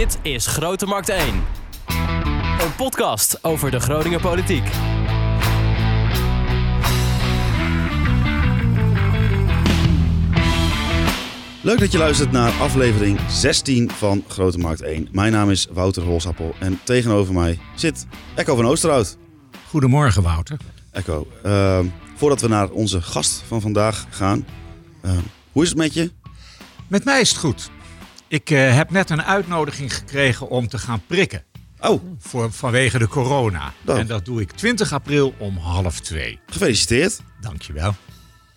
Dit is Grote Markt 1. Een podcast over de Groninger politiek. Leuk dat je luistert naar aflevering 16 van Grote Markt 1. Mijn naam is Wouter Holsappel en tegenover mij zit Echo van Oosterhout. Goedemorgen, Wouter. Echo, ehm, voordat we naar onze gast van vandaag gaan, ehm, hoe is het met je? Met mij is het goed. Ik eh, heb net een uitnodiging gekregen om te gaan prikken. Oh, Voor, vanwege de corona. En dat doe ik 20 april om half twee. gefeliciteerd. Dankjewel.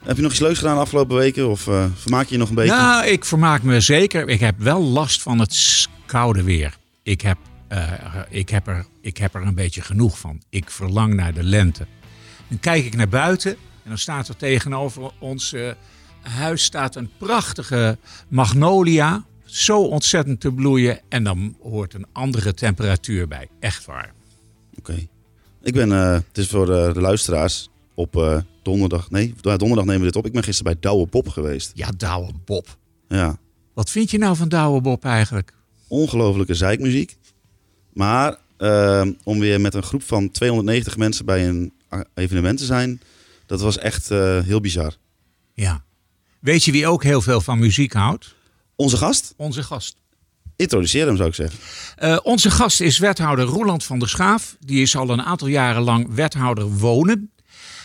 Heb je nog iets leuks gedaan de afgelopen weken of eh, vermaak je je nog een beetje? Nou, ik vermaak me zeker. Ik heb wel last van het koude weer. Ik heb, eh, ik, heb er, ik heb er een beetje genoeg van. Ik verlang naar de lente. Dan kijk ik naar buiten en dan staat er tegenover ons huis staat een prachtige magnolia. Zo ontzettend te bloeien. En dan hoort een andere temperatuur bij. Echt waar. Oké. Ik ben, eh, het is voor eh, de luisteraars, op eh, donderdag, nee, donderdag nemen we dit op. Ik ben gisteren bij Douwe Pop geweest. Ja, Douwe Bob. Ja, Wat vind je nou van Douwe Bob eigenlijk? ongelofelijke zeikmuziek. Maar eh, om weer met een groep van 290 mensen bij een evenement te zijn, dat was echt heel bizar. Ja. Weet je wie ook heel veel van muziek houdt? Onze gast, Onze gast. introduceer hem zou ik zeggen. Eh, onze gast is wethouder Roland van der Schaaf. Die is al een aantal jaren lang wethouder wonen.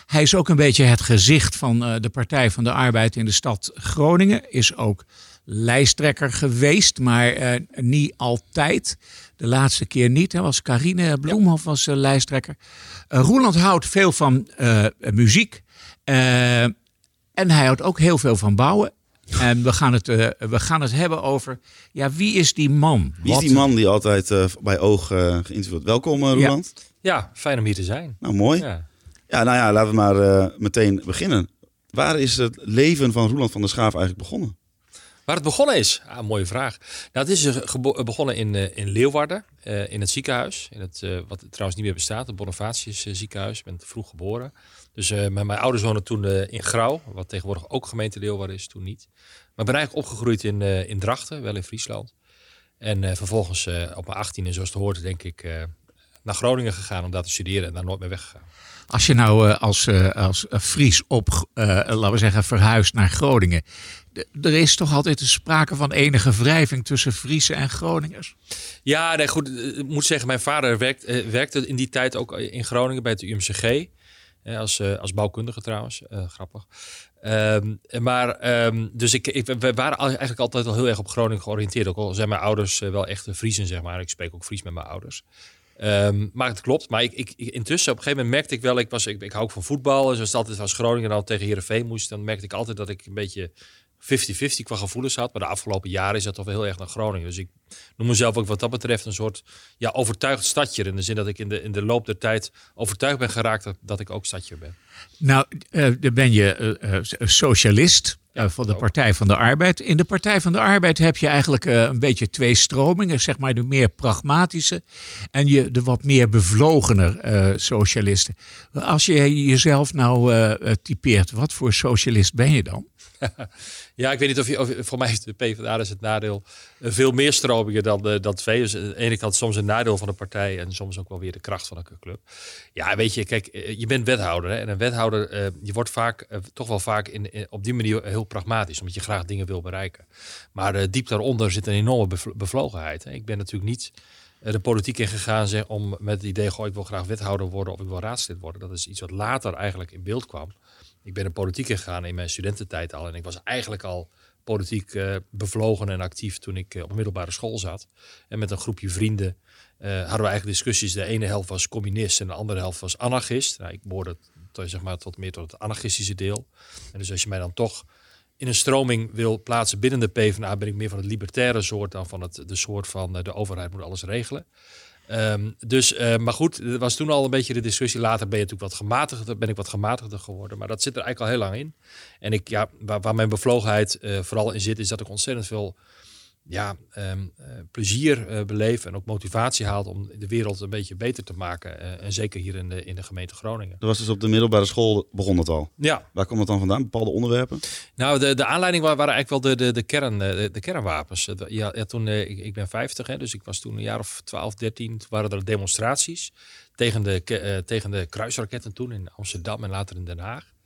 Hij is ook een beetje het gezicht van eh, de Partij van de Arbeid in de stad Groningen. Is ook lijsttrekker geweest, maar eh, niet altijd. De laatste keer niet. Hè, was Carine Bloemhoff was lijsttrekker. Roland houdt veel van muziek. En hij houdt ook heel veel van bouwen. En we gaan het, eh, we gaan het hebben over, ja, wie is die man? Wie is die man die altijd eh, bij oog eh geïnterviewd wordt? Welkom, Roland. Ja, fijn om hier te zijn. Nou, mooi. Ja. Ja. nou ja, laten we maar eh, meteen beginnen. Waar is het leven van Roland van der Schaaf eigenlijk begonnen? Waar het begonnen is? Ah, mooie vraag. Nou, het is begonnen in, eh, in Leeuwarden, eh, in het ziekenhuis. In het, eh, wat trouwens niet meer bestaat, het Bonifatius eh, ziekenhuis. Ik ben vroeg geboren. Dus eh, mijn, mijn ouders woonden toen eh, in Grauw, wat tegenwoordig ook gemeente Leeuwarden is, toen niet. Maar ben eigenlijk opgegroeid in, eh, in Drachten, wel in Friesland. En vervolgens op mijn 18e, zoals het hoort, denk ik, naar Groningen gegaan om daar te studeren en daar nooit meer weggegaan. Als je nou als, als Fries op, laten we zeggen, verhuist naar Groningen. Er is toch altijd sprake van enige wrijving tussen Friese en Groningers? Ja, nee, goed. Ik moet zeggen, mijn vader werkt, werkte in die tijd ook in Groningen bij het UMCG. Als, eh, als bouwkundige trouwens. Eh, grappig. Ehm, maar, ehm, dus ik, ik, we waren al- eigenlijk altijd al heel erg op Groningen georiënteerd. Ook al zijn mijn ouders eh, wel echte Friesen, zeg maar. Ik spreek ook Fries met mijn ouders. Ehm, maar het klopt. Maar ik, ik, intussen, op een gegeven moment merkte ik wel... Ik, was, ik, ik hou ook van voetbal. En zoals het altijd als Groningen dan tegen Heerenveen moest... dan merkte ik altijd dat ik een beetje 50-50 qua gevoelens had. Maar de afgelopen jaren is dat toch wel heel erg naar Groningen. Dus ik noem mezelf ook wat dat betreft een soort ja, overtuigd stadje. In de zin dat ik in de, in de loop der tijd overtuigd ben geraakt dat, dat ik ook stadje ben. Nou, eh, dan ben je eh, socialist van de. Partij van de Arbeid. In de Partij van de Arbeid heb je eigenlijk een beetje twee stromingen. Zeg maar de meer pragmatische en je, de wat meer bevlogener socialisten. Als je jezelf nou typeert, wat voor socialist ben je dan? Ja, ik weet niet of je, of, voor mij is de PvdA is het nadeel eh, veel meer stromingen dan, eh, dan twee. Dus aan de ene kant soms een nadeel van een partij en soms ook wel weer de kracht van een club. Ja, weet je, kijk, eh, je bent wethouder hè, en een wethouder, eh, je wordt vaak, eh, toch wel vaak in, in- op die manier heel pragmatisch, omdat je graag dingen wil bereiken. Maar eh, diep daaronder zit een enorme bev- bevlogenheid. Hè. Ik ben natuurlijk niet eh, de politiek ingegaan zeg, om met het idee, goh, ik wil graag wethouder worden of ik wil raadslid worden. Dat is iets wat later eigenlijk in beeld kwam. Ik ben de politiek ingegaan in mijn studententijd al. En ik was eigenlijk al politiek eh, bevlogen en actief toen ik eh, op middelbare school zat. En met een groepje vrienden eh, hadden we eigenlijk discussies. De ene helft was communist en de andere helft was anarchist. Nou, ik behoorde zeg maar, tot meer tot het anarchistische deel. En dus als je mij dan toch in een stroming wil plaatsen binnen de PvdA... ben ik meer van het libertaire soort dan van het, de soort van de overheid moet alles regelen. Ehm, dus, eh, maar goed, er was toen al een beetje de discussie. Later ben je natuurlijk wat gematigder, ben ik wat gematigder geworden. Maar dat zit er eigenlijk al heel lang in. En ik, ja, waar, waar mijn bevlogenheid eh, vooral in zit, is dat ik ontzettend veel ja, ehm, eh, plezier eh, beleeft en ook motivatie haalt om de wereld een beetje beter te maken. Eh, en zeker hier in de, in de gemeente Groningen. Dat was dus op de middelbare school begon het al. Ja, Waar komt het dan vandaan? Bepaalde onderwerpen? nou, de, de aanleiding wa- waren eigenlijk wel de, de, de, kern, de, de kernwapens. Ja, ja, toen, ik, ik ben 50, hè, dus ik was toen een jaar of 12, 13. Toen waren er demonstraties tegen de, tegen de kruisraketten toen in Amsterdam en later in Den Haag.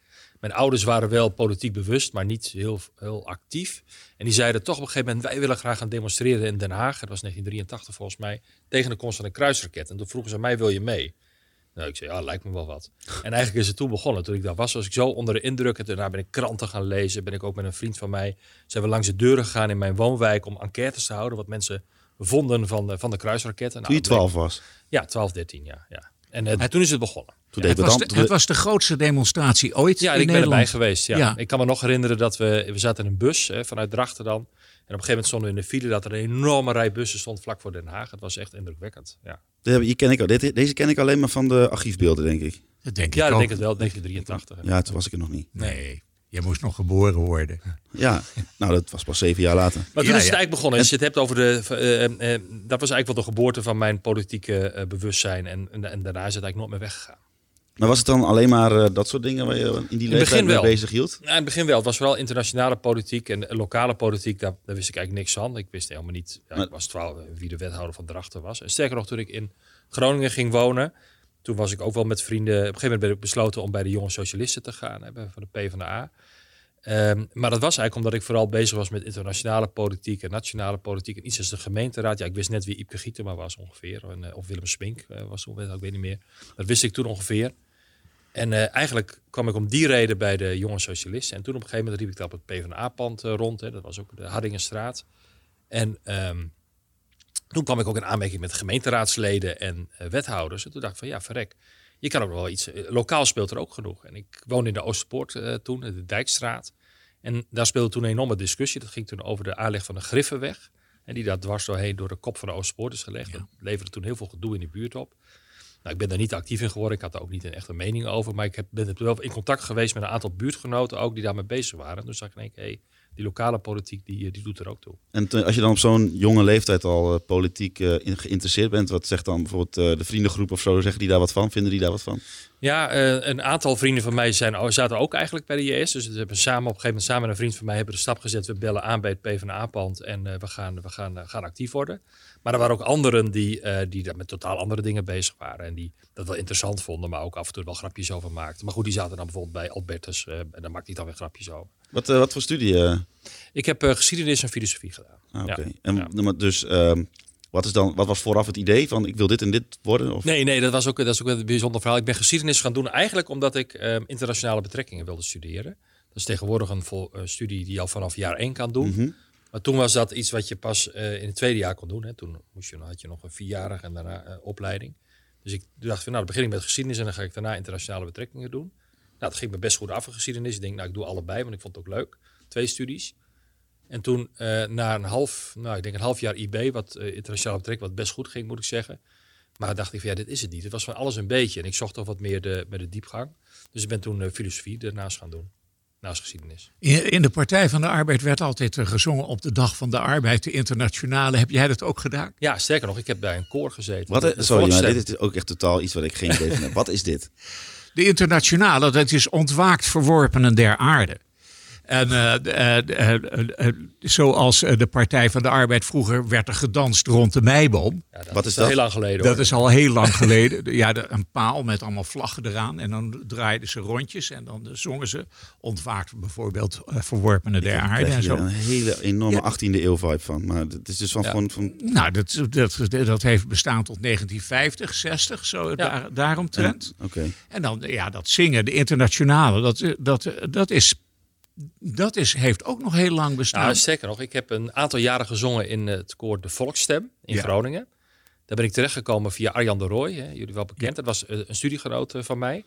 Mijn ouders waren wel politiek bewust, maar niet heel, heel actief. En die zeiden toch op een gegeven moment, wij willen graag gaan demonstreren in Den Haag. Dat was 1983 volgens mij, tegen de komst van een kruisraket. En toen vroegen ze mij, wil je mee? Nou, ik zei, ja, lijkt me wel wat. En eigenlijk is het toen begonnen. Toen ik daar was, was ik zo onder de indruk. En daarna ben ik kranten gaan lezen. Ben ik ook met een vriend van mij, zijn we langs de deuren gegaan in mijn woonwijk om enquêtes te houden. Wat mensen vonden van de, van de kruisraketten. Toen je Nou, 12 was. Ja, 12, 13, ja. ja. En eh, toen is het begonnen. Toen Het deed was, de, dan. het was de grootste demonstratie ooit Ja, in ik ben erbij geweest. Ja. Ja. Ik kan me nog herinneren dat we, we zaten in een bus hè, vanuit Drachten dan. En op een gegeven moment stonden we in de file dat er een enorme rij bussen stond vlak voor Den Haag. Het was echt indrukwekkend. Ja, Die ken ik, al- dit- deze ken ik alleen maar van de archiefbeelden, denk ik. Dat denk ja ik dat denk ik wel. 1983. hè. Ja, toen was ik er nog niet. Nee, je moest nog geboren worden. Ja, nou, dat was pas zeven jaar later. Maar toen Ja, is het ja. eigenlijk begonnen. Als je het hebt over de. eh, eh, eh, dat was eigenlijk wel de geboorte van mijn politieke bewustzijn. En, en, en daarna is het eigenlijk nooit meer weggegaan. Maar was het dan alleen maar eh, dat soort dingen waar je in die leeftijd mee bezig hield? Nou, in het begin wel. Het was vooral internationale politiek en lokale politiek. Daar, daar wist ik eigenlijk niks van. Ik wist helemaal niet. Ja, Maar- ik was 12 eh, wie de wethouder van Drachten was. En sterker nog, toen ik in Groningen ging wonen. Toen was ik ook wel met vrienden. Op een gegeven moment ben ik besloten om bij de jonge socialisten te gaan. Hè, van de PvdA. Ehm maar dat was eigenlijk omdat ik vooral bezig was met internationale politiek en nationale politiek. En iets als de gemeenteraad. Ja, ik wist net wie Iepke Gietema was ongeveer. En, eh, of Willem Spink eh, was toen, ik weet niet meer. Dat wist ik toen ongeveer. En eh, eigenlijk kwam ik om die reden bij de jonge socialisten. En toen op een gegeven moment riep ik dat op het PvdA-pand rond. Hè. Dat was ook de Hardingenstraat. En ehm, toen kwam ik ook in aanmerking met gemeenteraadsleden en eh, wethouders. En toen dacht ik van ja, verrek. Je kan ook wel iets. eh, Lokaal speelt er ook genoeg. En ik woonde in de Oosterpoort eh, toen, de Dijkstraat. En daar speelde toen een enorme discussie. Dat ging toen over de aanleg van de Griffenweg. En die daar dwars doorheen door de kop van de Oosterpoort is gelegd. Dat leverde toen heel veel gedoe in de buurt op. Nou, ik ben daar niet actief in geworden. Ik had daar ook niet een echte mening over. Maar ik heb, ben wel in contact geweest met een aantal buurtgenoten ook die daarmee bezig waren. En toen zag ik in één keer, hey, die lokale politiek die, eh, die doet er ook toe. En als je dan op zo'n jonge leeftijd al eh, politiek eh, in- geïnteresseerd bent, wat zegt dan bijvoorbeeld de vriendengroep of zo, zeggen die daar wat van? Vinden die daar wat van? Ja, eh, een aantal vrienden van mij zijn, zaten ook eigenlijk bij de JS. Dus we hebben samen op een gegeven moment samen met een vriend van mij hebben de stap gezet. We bellen aan bij het PvdA-pand en eh, we, gaan, we gaan, eh, gaan actief worden. Maar er waren ook anderen die, die daar met totaal andere dingen bezig waren. En die dat wel interessant vonden, maar ook af en toe wel grapjes over maakten. Maar goed, die zaten dan bijvoorbeeld bij Albertus en daar maakte ik dan weer grapjes over. Wat, wat voor studie? Ik heb geschiedenis en filosofie gedaan. Ah, Oké. Ja. En Ja. dus, ehm, wat, is dan, wat was vooraf het idee van ik wil dit en dit worden? Of? Nee, nee, dat, was ook, dat is ook een bijzonder verhaal. Ik ben geschiedenis gaan doen eigenlijk omdat ik eh, internationale betrekkingen wilde studeren. Dat is tegenwoordig een vol, eh, studie die je al vanaf jaar één kan doen. Mhm. Maar toen was dat iets wat je pas eh, in het tweede jaar kon doen. Hè. Toen moest je, had je nog een vierjarige en daarna eh, opleiding. Dus ik dacht van nou, dan begin ik met geschiedenis en dan ga ik daarna internationale betrekkingen doen. Nou, dat ging me best goed af in geschiedenis. Ik denk, nou, ik doe allebei, want ik vond het ook leuk. Twee studies. En toen eh, na een half, nou, ik denk een half jaar IB, wat eh, internationale betrekking, wat best goed ging, moet ik zeggen. Maar dacht ik van ja, dit is het niet. Het was van alles een beetje. En ik zocht toch wat meer de, met de diepgang. Dus ik ben toen eh, filosofie ernaast gaan doen. Naast geschiedenis. In, in de Partij van de Arbeid werd altijd gezongen op de Dag van de Arbeid, de internationale. Heb jij dat ook gedaan? Ja, sterker nog, ik heb bij een koor gezeten. Wat, de sorry, maar dit is ook echt totaal iets wat ik geen idee van heb. Wat is dit? De internationale, dat is ontwaakt verworpenen der aarde. En eh, eh, eh, zoals de Partij van de Arbeid vroeger werd er gedanst rond de meiboom. Ja, dat Wat is al dat? heel lang geleden. Dat hoor. is al heel lang geleden. Ja, een paal met allemaal vlaggen eraan. En dan draaiden ze rondjes en dan zongen ze ontwaakt bijvoorbeeld verworpenen der aarde en zo. een hele enorme Ja. 18e eeuw vibe van. Maar het is dus van, Ja. van, van Nou, dat, dat, dat heeft bestaan tot 1950, 60, zo daar, daaromtrent. Oké. En dan, ja, dat zingen, de internationale, dat, dat, dat, is, dat is, heeft ook nog heel lang bestaan. Nou, sterker nog, ik heb een aantal jaren gezongen in het koor De Volksstem in Ja. Groningen. Daar ben ik terechtgekomen via Arjan de Rooij, hè, jullie wel bekend. Dat was eh, een studiegenoot eh, van mij.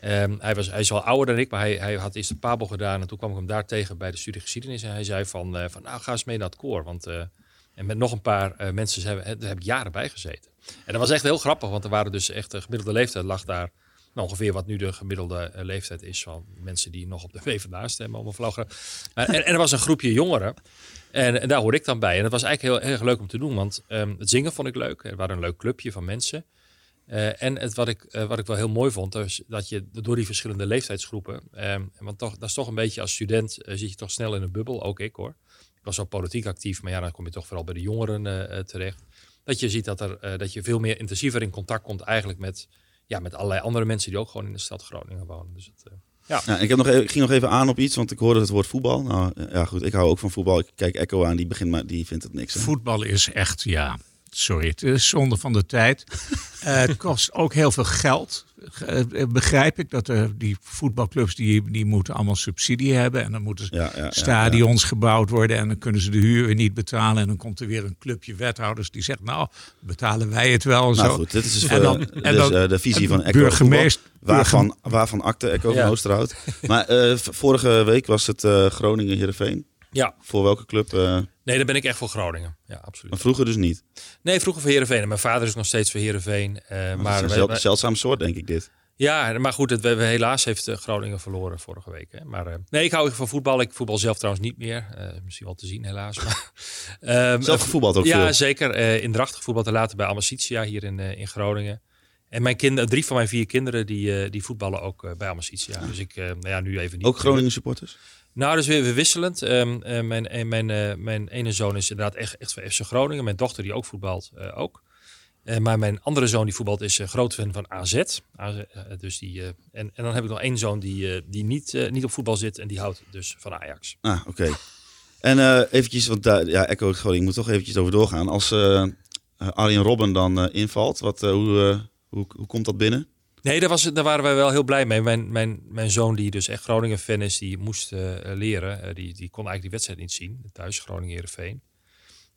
Ehm, hij, was, hij is wel ouder dan ik, maar hij, hij had eerst een Pabo gedaan. En toen kwam ik hem daar tegen bij de studie geschiedenis. En hij zei van, eh, van nou, ga eens mee naar het koor. Want, eh, en met nog een paar mensen zijn daar heb ik jaren bij gezeten. En dat was echt heel grappig, want er waren dus echt, de gemiddelde leeftijd lag daar Nou, ongeveer wat nu de gemiddelde eh, leeftijd is van mensen die nog op de PvdA stemmen. Om een gra- Maar- en, er was een groepje jongeren. En, en daar hoorde ik dan bij. En dat was eigenlijk heel erg leuk om te doen. Want ehm, het zingen vond ik leuk. Er waren een leuk clubje van mensen. Eh, en het, wat, ik, eh, wat ik wel heel mooi vond, is dat je door die verschillende leeftijdsgroepen, ehm, want toch, dat is toch een beetje als student, eh, zit je toch snel in een bubbel, ook ik hoor. Ik was wel politiek actief, maar ja, dan kom je toch vooral bij de jongeren eh, eh, terecht. Dat je ziet dat, er, eh, dat je veel meer intensiever in contact komt eigenlijk met, ja, met allerlei andere mensen die ook gewoon in de stad Groningen wonen. Dus het, eh, Ja, ik, heb nog even, ik ging nog even aan op iets, want ik hoorde het woord voetbal. Nou ja, goed, ik hou ook van voetbal. Ik kijk Echo aan, die begint maar die vindt het niks. Hè? Voetbal is echt, ja, sorry, het is zonde van de tijd. Eh, het kost ook heel veel geld. Eh, begrijp ik dat er die voetbalclubs die, die moeten allemaal subsidie hebben. En dan moeten Ja, ja, ja, stadions gebouwd worden. En dan kunnen ze de huur weer niet betalen. En dan komt er weer een clubje wethouders die zegt, nou, betalen wij het wel. En Nou zo. goed, dit is dus, En dan- eh, en dus, dan- eh, de visie van Echo burgemeester- voetbal. Waarvan, waarvan akte Echo van Oosterhout. Maar eh, vorige week was het eh Groningen Heerenveen. Ja, Voor welke club? eh, nee, dan ben ik echt voor Groningen. Ja, absoluut. maar vroeger dus niet. Nee, vroeger voor Heerenveen. En mijn vader is nog steeds voor Heerenveen. Eh, Maar maar is een wij- zeldzaam soort, denk ik, dit. Ja, maar goed, het, we, we- helaas heeft eh, Groningen verloren vorige week. Hè. Maar, nee, ik hou van voetbal. Ik voetbal zelf trouwens niet meer. Misschien wel te zien, helaas. Maar, Ehm, Zelf gevoetbald ook ja, veel. zeker. eh in Dracht gevoetbald en later bij Amicitia hier in, in Groningen. En mijn kinderen, drie van mijn vier kinderen, die, die voetballen ook bij Amicitia. Dus ik, nou ja, nu even niet. Ook Groningen supporters? Nou, dus weer, weer wisselend. Ehm, eh, mijn, eh, mijn, eh, mijn ene zoon is inderdaad echt, echt van FC Groningen. Mijn dochter die ook voetbalt, ook. Maar mijn andere zoon die voetbalt is groot fan van AZ. Dus die, en, en dan heb ik nog één zoon die, die niet, niet op voetbal zit. En die houdt dus van Ajax. Ah, oké. En eventjes, want daar, ja, Echo Groningen moet toch eventjes over doorgaan. Als Arjen Robben dan invalt, wat, hoe, hoe, hoe komt dat binnen? Nee, daar, was, daar waren wij wel heel blij mee. Mijn, mijn, mijn zoon, die dus echt Groningen-fan is, die moest eh, leren. Eh, die, die kon eigenlijk die wedstrijd niet zien. Thuis, Groningen-Herenveen.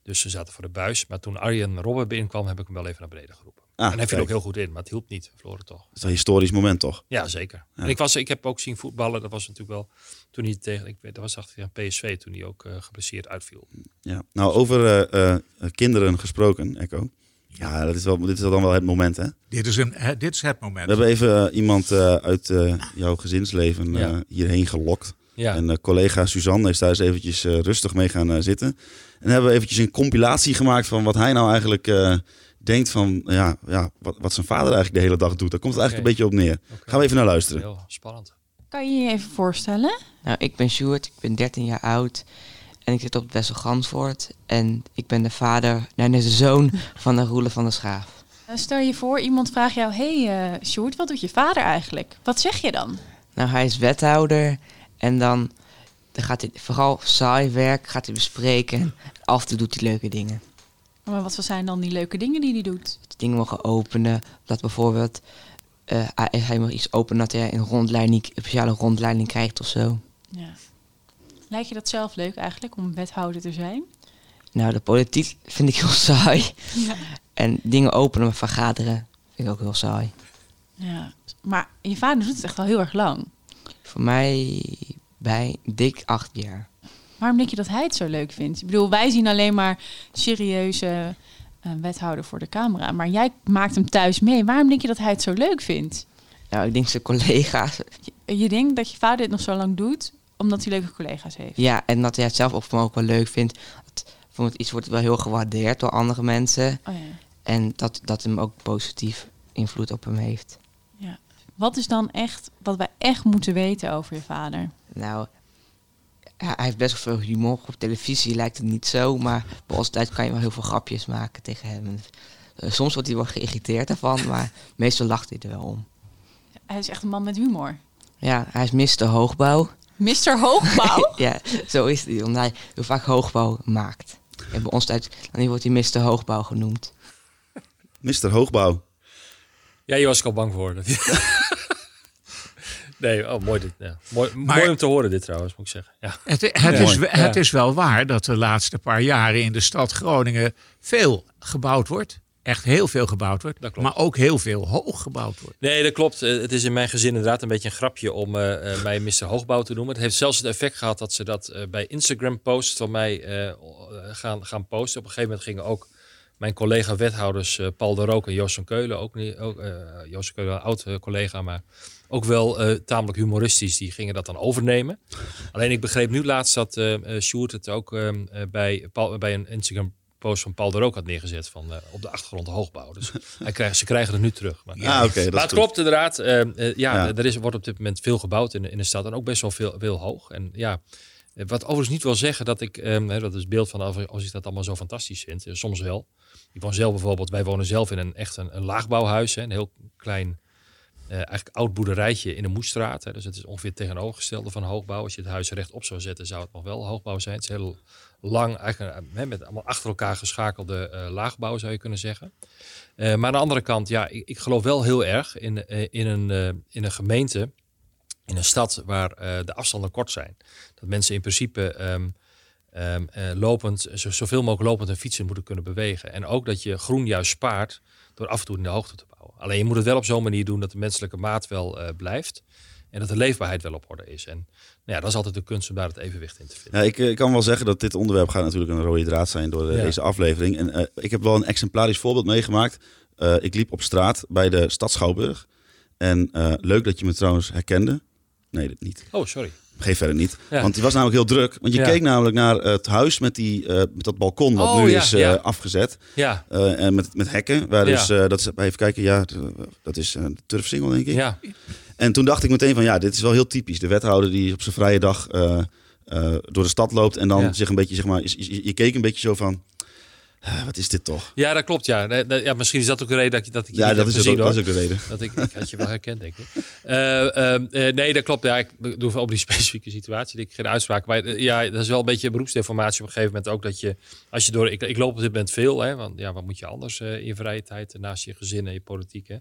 Dus ze zaten voor de buis. Maar toen Arjen Robben binnenkwam, heb ik hem wel even naar beneden geroepen. Ah, en hij viel ook heel goed in, maar het hielp niet. We verloren toch. Dat is een historisch moment, toch? Ja, zeker. En ik, was, ik heb ook zien voetballen. Dat was natuurlijk wel toen hij tegen, ik weet, dat was achter PSV, toen hij ook eh geblesseerd uitviel. Ja. Nou, over kinderen gesproken, Echo. Ja, dat is wel, dit is dan wel het moment, hè? Dit, is een, hè, dit is het moment. We hebben even eh, iemand eh, uit eh, jouw gezinsleven eh, Ja. hierheen gelokt. Ja, En collega Suzanne is daar eens eventjes rustig mee gaan zitten. En hebben we eventjes een compilatie gemaakt van wat hij nou eigenlijk eh, denkt van... Ja, ja wat, wat zijn vader eigenlijk de hele dag doet. Daar komt het eigenlijk een beetje op neer. Gaan we even naar luisteren. heel spannend. Kan je je even voorstellen? Nou, ik ben Sjoerd, ik ben 13 jaar oud en ik zit op Wessel Gansvoort. En ik ben de vader, nee, de zoon van de Roele van der Schaaf. Eh, Stel je voor, iemand vraagt jou... hey, eh Sjoerd, wat doet je vader eigenlijk? Wat zeg je dan? Nou, hij is wethouder en dan, dan gaat hij vooral saai werk gaat hij bespreken. En af en toe doet hij leuke dingen. Maar wat zijn dan die leuke dingen die hij doet? Dat dingen mogen openen, dat bijvoorbeeld eh, hij, hij mag iets openen dat hij een rondleiding, een speciale rondleiding krijgt of zo. Ja. Lijkt je dat zelf leuk eigenlijk, om wethouder te zijn? Nou, de politiek vind ik heel saai. Ja. En dingen openen, vergaderen, vind ik ook heel saai. ja. Maar je vader doet het echt al heel erg lang. Voor mij bij dik acht jaar. Waarom denk je dat hij het zo leuk vindt? Ik bedoel, wij zien alleen maar serieuze eh, wethouder voor de camera. Maar jij maakt hem thuis mee. Waarom denk je dat hij het zo leuk vindt? Nou, ik denk zijn collega's. Je, je denkt dat je vader dit nog zo lang doet, omdat hij leuke collega's heeft. Ja, en dat hij het zelf ook ook wel leuk vindt. Dat, iets wordt wel heel gewaardeerd door andere mensen. Oh, ja. En dat, dat hem ook positief invloed op hem heeft. Wat is dan echt wat wij echt moeten weten over je vader? Nou, hij heeft best wel veel humor. Op televisie lijkt het niet zo, maar bij ons tijd kan je wel heel veel grapjes maken tegen hem. Eh, soms wordt hij wel geïrriteerd daarvan, maar meestal lacht hij er wel om. Hij is echt een man met humor. Ja, hij is Mr. Hoogbouw. Mr. Hoogbouw? Ja, zo is hij, omdat hij heel vaak hoogbouw maakt. En bij ons tijd dan wordt hij Mr. Hoogbouw genoemd. Mr. Hoogbouw. Ja, je was ik al bang voor. Dat- nee, oh, mooi dit. Ja. Mooi, Maar- mooi om te horen dit trouwens, moet ik zeggen. Ja. Het, het, Ja. is, het Ja. is wel waar dat de laatste paar jaren in de stad Groningen veel gebouwd wordt. Echt heel veel gebouwd wordt. Dat klopt. Maar ook heel veel hoog gebouwd wordt. Nee, dat klopt. Eh, Het is in mijn gezin inderdaad een beetje een grapje om eh, eh, mij Mr. Hoogbouw te noemen. Het heeft zelfs het effect gehad dat ze dat bij Instagram posts van mij gaan, gaan posten. Op een gegeven moment gingen ook mijn collega-wethouders Paul de Rook en Joost van Keulen, ook, niet, ook Joost van Keulen, oud eh, collega, maar ook wel tamelijk humoristisch, die gingen dat dan overnemen. Alleen ik begreep nu laatst dat Sjoerd het ook ehm, eh, bij, Paul- bij een Instagram post van Paul de Rook had neergezet van eh, op de achtergrond hoogbouw. Dus hij krijgt, ze krijgen het nu terug. Maar, Ah, oké, dat maar is het goed. klopt inderdaad. eh, ja, Ja. er is, wordt op dit moment veel gebouwd in, de- in de stad en ook best wel veel, veel hoog. En ja, wat overigens niet wil zeggen dat ik, ehm, hè, dat is het beeld van als, als ik dat allemaal zo fantastisch vind. Soms wel. Ik woon zelf bijvoorbeeld, wij wonen zelf in een echt een, een laagbouwhuis, hè, een heel klein, eh, eigenlijk oud boerderijtje in de Moestraat. Hè, dus het is ongeveer tegenovergestelde van hoogbouw. Als je het huis rechtop zou zetten, zou het nog wel hoogbouw zijn. Het is heel lang, eigenlijk met allemaal achter elkaar geschakelde eh, laagbouw zou je kunnen zeggen. Eh, maar aan de andere kant, ja, ik, ik geloof wel heel erg in, eh, in, een, in een gemeente, in een stad waar de afstanden kort zijn. Dat mensen in principe ehm, ehm, eh, lopend, zo, zoveel mogelijk lopend en fietsen moeten kunnen bewegen. En ook dat je groen juist spaart door af en toe in de hoogte te bouwen. Alleen je moet het wel op zo'n manier doen dat de menselijke maat wel blijft. En dat de leefbaarheid wel op orde is. En nou ja, dat is altijd de kunst om daar het evenwicht in te vinden. Ja, ik, ik kan wel zeggen dat dit onderwerp gaat natuurlijk een rode draad zijn door eh, Ja. deze aflevering. En eh, ik heb wel een exemplarisch voorbeeld meegemaakt. Eh, ik liep op straat bij de stad Schouwburg. En leuk dat je me trouwens herkende. Nee, dit niet. Oh, sorry. Geef verder niet. Ja. Want die was namelijk heel druk. Want je Ja. keek namelijk naar het huis met, die, met dat balkon wat Oh, nu ja, is afgezet. Ja, en met, met hekken. Waar dus, dat is, even kijken, ja, dat is een turfsingel denk ik. ja. En toen dacht ik meteen van ja, dit is wel heel typisch. De wethouder die op zijn vrije dag eh, eh, door de stad loopt en dan Ja. zich een beetje, zeg maar, je, je- je keek een beetje zo van, "Ah, wat is dit toch? ja, dat klopt. Ja. Ja, misschien is dat ook de reden dat, je, dat ik je Ja, dat heb is, gezien, ook, hoor. dat is ook de reden. Dat ik, ik had je wel herkend, denk ik. Eh, ehm, eh, nee, dat klopt. Ja, ik doe over die specifieke situatie. Ik geen uitspraak. Maar eh, ja, dat is wel een beetje beroepsdeformatie op een gegeven moment ook. Dat je, als je door. Ik, ik loop op dit moment veel, hè, want ja, wat moet je anders eh, in je vrije tijd eh, naast je gezin en je politiek. Hè?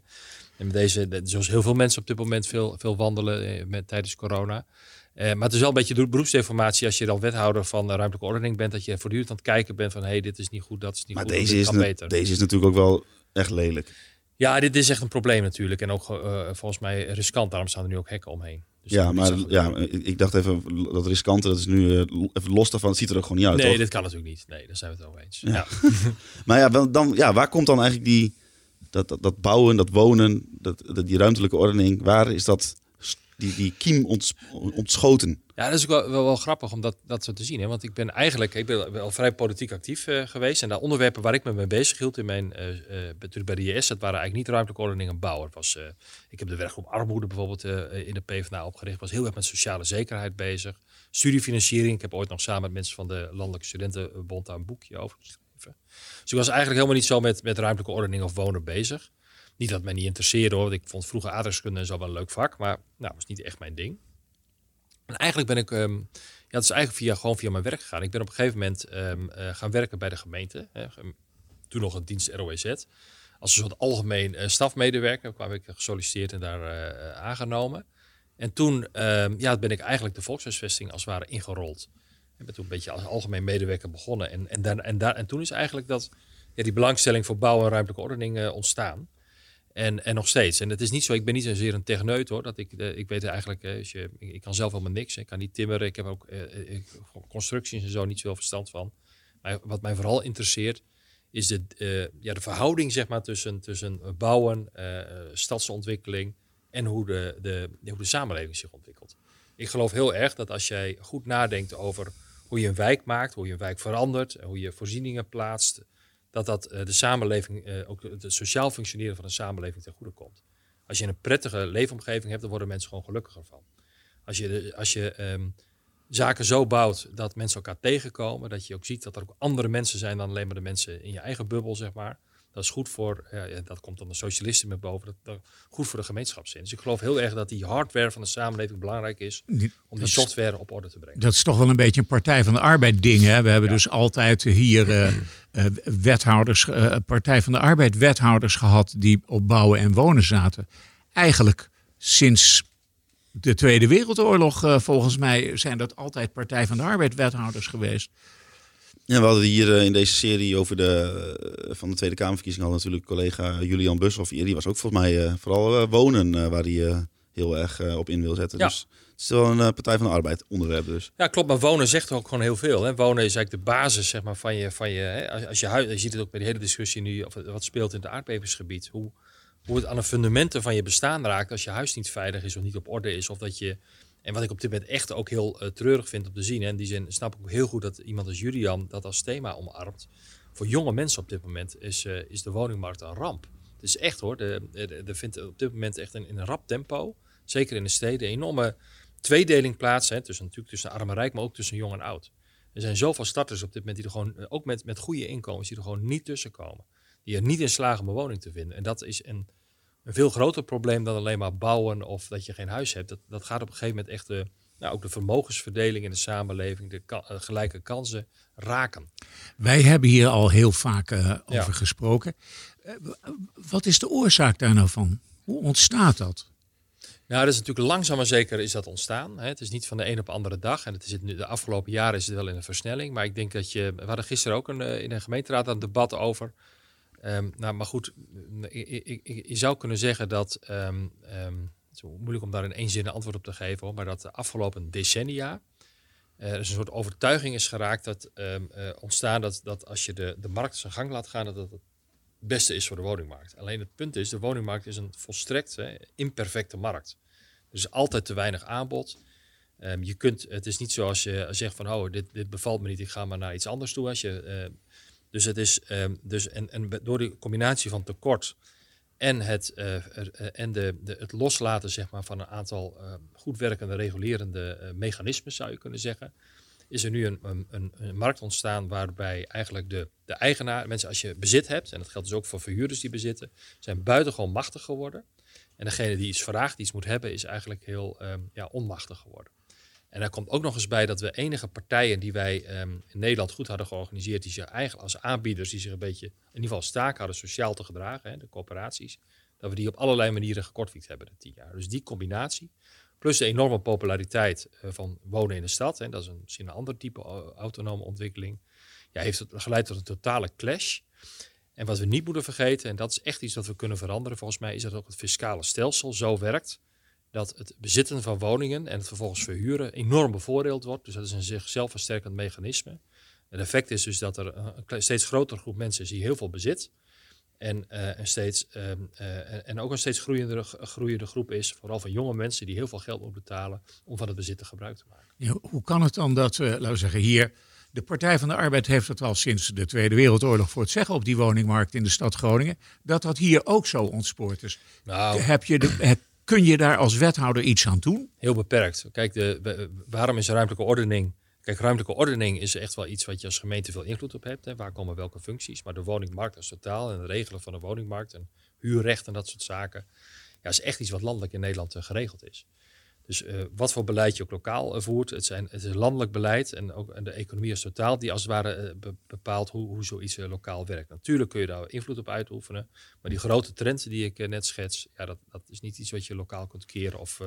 En met deze, de- zoals heel veel mensen op dit moment veel, veel wandelen eh, met, tijdens corona. Eh, maar het is wel een beetje beroepsdeformatie als je dan wethouder van ruimtelijke ordening bent. Dat je voortdurend aan het kijken bent van hé, hey, dit is niet goed, dat is niet Maar goed. deze dit is, beter. deze is natuurlijk ook wel echt lelijk. Ja, dit is echt een probleem natuurlijk. En ook eh, volgens mij riskant. Daarom staan er nu ook hekken omheen. Dus ja, maar ja, ik dacht even, dat riskante, dat is nu even los daarvan. Het ziet er ook gewoon niet uit, Nee, toch? dit kan natuurlijk niet. Nee, daar zijn we het over eens. Ja. Ja. Maar ja, dan, ja, waar komt dan eigenlijk die, dat, dat, bouwen, dat wonen, dat, die ruimtelijke ordening, waar is dat, die, die kiem onts- ontschoten? Ja, dat is ook wel, wel, grappig om dat, zo te zien. Hè? Want ik ben eigenlijk ik ben wel vrij politiek actief eh, geweest. En de onderwerpen waar ik me mee bezig hield in mijn, natuurlijk bij de IS, dat waren eigenlijk niet ruimtelijke ordening en bouw. Ik heb de werkgroep armoede bijvoorbeeld in de PvdA opgericht. was heel erg met sociale zekerheid bezig. Studiefinanciering. Ik heb ooit nog samen met mensen van de Landelijke Studentenbond daar een boekje over Dus ik was eigenlijk helemaal niet zo met, met ruimtelijke ordening of wonen bezig. Niet dat het mij niet interesseerde hoor. want Ik vond vroeger aardrijkskunde en zo wel een leuk vak. Maar nou, was niet echt mijn ding. En eigenlijk ben ik, ehm, ja, het is eigenlijk via, gewoon via mijn werk gegaan. Ik ben op een gegeven moment ehm, eh, gaan werken bij de gemeente. Hè, Ge- toen nog een dienst ROEZ. Als een soort algemeen eh, stafmedewerker kwam ik gesolliciteerd en daar eh, aangenomen. En toen ehm, ja, ben ik eigenlijk de volkshuisvesting als het ware ingerold. Toen een beetje als algemeen medewerker begonnen. En, en, daar, en, daar, en toen is eigenlijk dat, ja, die belangstelling voor bouw en ruimtelijke ordening eh, ontstaan. En, en nog steeds. En het is niet zo, ik ben niet zozeer een techneut hoor. Dat ik, eh, ik weet eigenlijk, als je, ik, kan zelf helemaal niks. Ik kan niet timmeren. Ik heb ook constructies en zo niet zoveel verstand van. Maar wat mij vooral interesseert, is de, ja, de verhouding zeg maar, tussen, tussen bouwen, stadsontwikkeling en hoe de, de, hoe de samenleving zich ontwikkelt. Ik geloof heel erg dat als jij goed nadenkt over hoe je een wijk maakt, hoe je een wijk verandert, hoe je voorzieningen plaatst, dat dat eh, de samenleving, eh, ook het sociaal functioneren van een samenleving ten goede komt. Als je een prettige leefomgeving hebt, dan worden mensen gewoon gelukkiger van. Als je, als je ehm, zaken zo bouwt dat mensen elkaar tegenkomen, dat je ook ziet dat er ook andere mensen zijn dan alleen maar de mensen in je eigen bubbel, zeg maar. Dat is goed voor, ja, dat komt dan de socialisten met boven, dat, dat, goed voor de gemeenschapszin. Dus ik geloof heel erg dat die hardware van de samenleving belangrijk is Die- om die software op orde te brengen. Dat is toch wel een beetje een Partij van de Arbeid ding. Hè? We hebben Ja. dus altijd hier eh, eh, wethouders, eh, Partij van de Arbeid wethouders gehad die op bouwen en wonen zaten. Eigenlijk sinds de Tweede Wereldoorlog, volgens mij, zijn dat altijd Partij van de Arbeid wethouders geweest. Ja, we hadden hier eh, in deze serie over de, eh, van de Tweede Kamerverkiezingen hadden natuurlijk collega Julian Bushoff hier. Die was ook volgens mij eh, vooral wonen waar hij heel erg op in wil zetten. Ja. Dus Het is wel een Partij van de Arbeid onderwerp dus. Ja, klopt. Maar wonen zegt ook gewoon heel veel. Hè. Wonen is eigenlijk de basis zeg maar, van je. Van je hè. Als, je, huis, je ziet het ook bij de hele discussie nu. Of wat speelt in het aardbevingsgebied. Hoe, hoe het aan de fundamenten van je bestaan raakt. als je huis niet veilig is of niet op orde is. Of dat je. En wat ik op dit moment echt ook heel eh, treurig vind om te zien. En die zin snap ik ook heel goed dat iemand als Julian dat als thema omarmt. Voor jonge mensen op dit moment is, eh, is de woningmarkt een ramp. Het is echt hoor. De vindt op dit moment echt in, in een rap tempo. Zeker in de steden. Een enorme tweedeling plaats. Hè, tussen, natuurlijk tussen arm en rijk, maar ook tussen jong en oud. Er zijn zoveel starters op dit moment die er gewoon, eh, ook met, met goede inkomens, die er gewoon niet tussen komen. Die er niet in slagen om een woning te vinden. En dat is een, een veel groter probleem dan alleen maar bouwen of dat je geen huis hebt. Dat, dat gaat op een gegeven moment echt de, nou, ook de vermogensverdeling in de samenleving, de ka- eh, gelijke kansen raken. Wij hebben hier al heel vaak eh, over Ja. gesproken. Eh, wat is de oorzaak daar nou van? Hoe ontstaat dat? Nou, dat is natuurlijk langzaam maar zeker is dat ontstaan. Hè. Het is niet van de een op de andere dag. En het is het nu, de afgelopen jaren is het wel in een versnelling. Maar ik denk dat je... We hadden gisteren ook een, in een gemeenteraad een debat over. Ehm, nou, maar goed, ik- je zou kunnen zeggen dat... ehm, het is moeilijk om daar in één zin een antwoord op te geven. Hoor, maar dat de afgelopen decennia... eh, er een soort overtuiging is geraakt dat eh, ontstaan dat, dat als je de, de markt zijn gang laat gaan, dat dat het beste is voor de woningmarkt. Alleen het punt is, de woningmarkt is een volstrekt hè, imperfecte markt. Er is altijd te weinig aanbod. Je kunt, het is niet zoals je zegt van, oh, dit, dit bevalt me niet, ik ga maar naar iets anders toe. Als je, eh, dus het is, ehm, dus en, en door die combinatie van tekort en het, eh, eh, en de, de, het loslaten zeg maar, van een aantal eh, goed werkende, regulerende eh, mechanismen, zou je kunnen zeggen, is er nu een, een, een, een markt ontstaan waarbij eigenlijk de, de eigenaar, mensen als je bezit hebt, en dat geldt dus ook voor verhuurders die bezitten, zijn buitengewoon machtig geworden. En degene die iets vraagt, die iets moet hebben, is eigenlijk heel ehm, ja, onmachtig geworden. En daar komt ook nog eens bij dat we enige partijen die wij ehm, in Nederland goed hadden georganiseerd, die zich eigenlijk als aanbieders, die zich een beetje, in ieder geval staak hadden sociaal te gedragen, hè, de coöperaties, dat we die op allerlei manieren gekortwiekt hebben de tien jaar. Dus die combinatie, plus de enorme populariteit eh, van wonen in de stad, en dat is een, misschien een ander type autonome ontwikkeling, ja, heeft geleid tot een totale clash. En wat we niet moeten vergeten, en dat is echt iets wat we kunnen veranderen volgens mij, is dat ook het fiscale stelsel zo werkt dat het bezitten van woningen en het vervolgens verhuren enorm bevoordeeld wordt. Dus dat is een zichzelf versterkend mechanisme. Het effect is dus dat er een steeds grotere groep mensen is die heel veel bezit. En, eh, een steeds, ehm, eh, en ook een steeds groeiende, groeiende groep is, vooral van jonge mensen die heel veel geld moeten betalen om van het bezitten gebruik te maken. Ja, hoe kan het dan dat, eh, laten we zeggen, hier... De Partij van de Arbeid heeft het al sinds de Tweede Wereldoorlog voor het zeggen op die woningmarkt in de stad Groningen. Dat dat hier ook zo ontspoort is. Nou, Heb je de, kun je daar als wethouder iets aan doen? Heel beperkt. Kijk, de, waarom is ruimtelijke ordening? Kijk, ruimtelijke ordening is echt wel iets wat je als gemeente veel invloed op hebt. Hè. Waar komen welke functies? Maar de woningmarkt als totaal en het regelen van de woningmarkt en huurrecht en dat soort zaken, ja, is echt iets wat landelijk in Nederland eh, geregeld is. Dus eh, wat voor beleid je ook lokaal eh, voert, het, zijn, het is landelijk beleid en ook en de economie als totaal die als het ware eh, be- bepaalt hoe, hoe zoiets lokaal werkt. Natuurlijk kun je daar invloed op uitoefenen, maar die grote trend die ik net schets, ja, dat, dat is niet iets wat je lokaal kunt keren of, eh,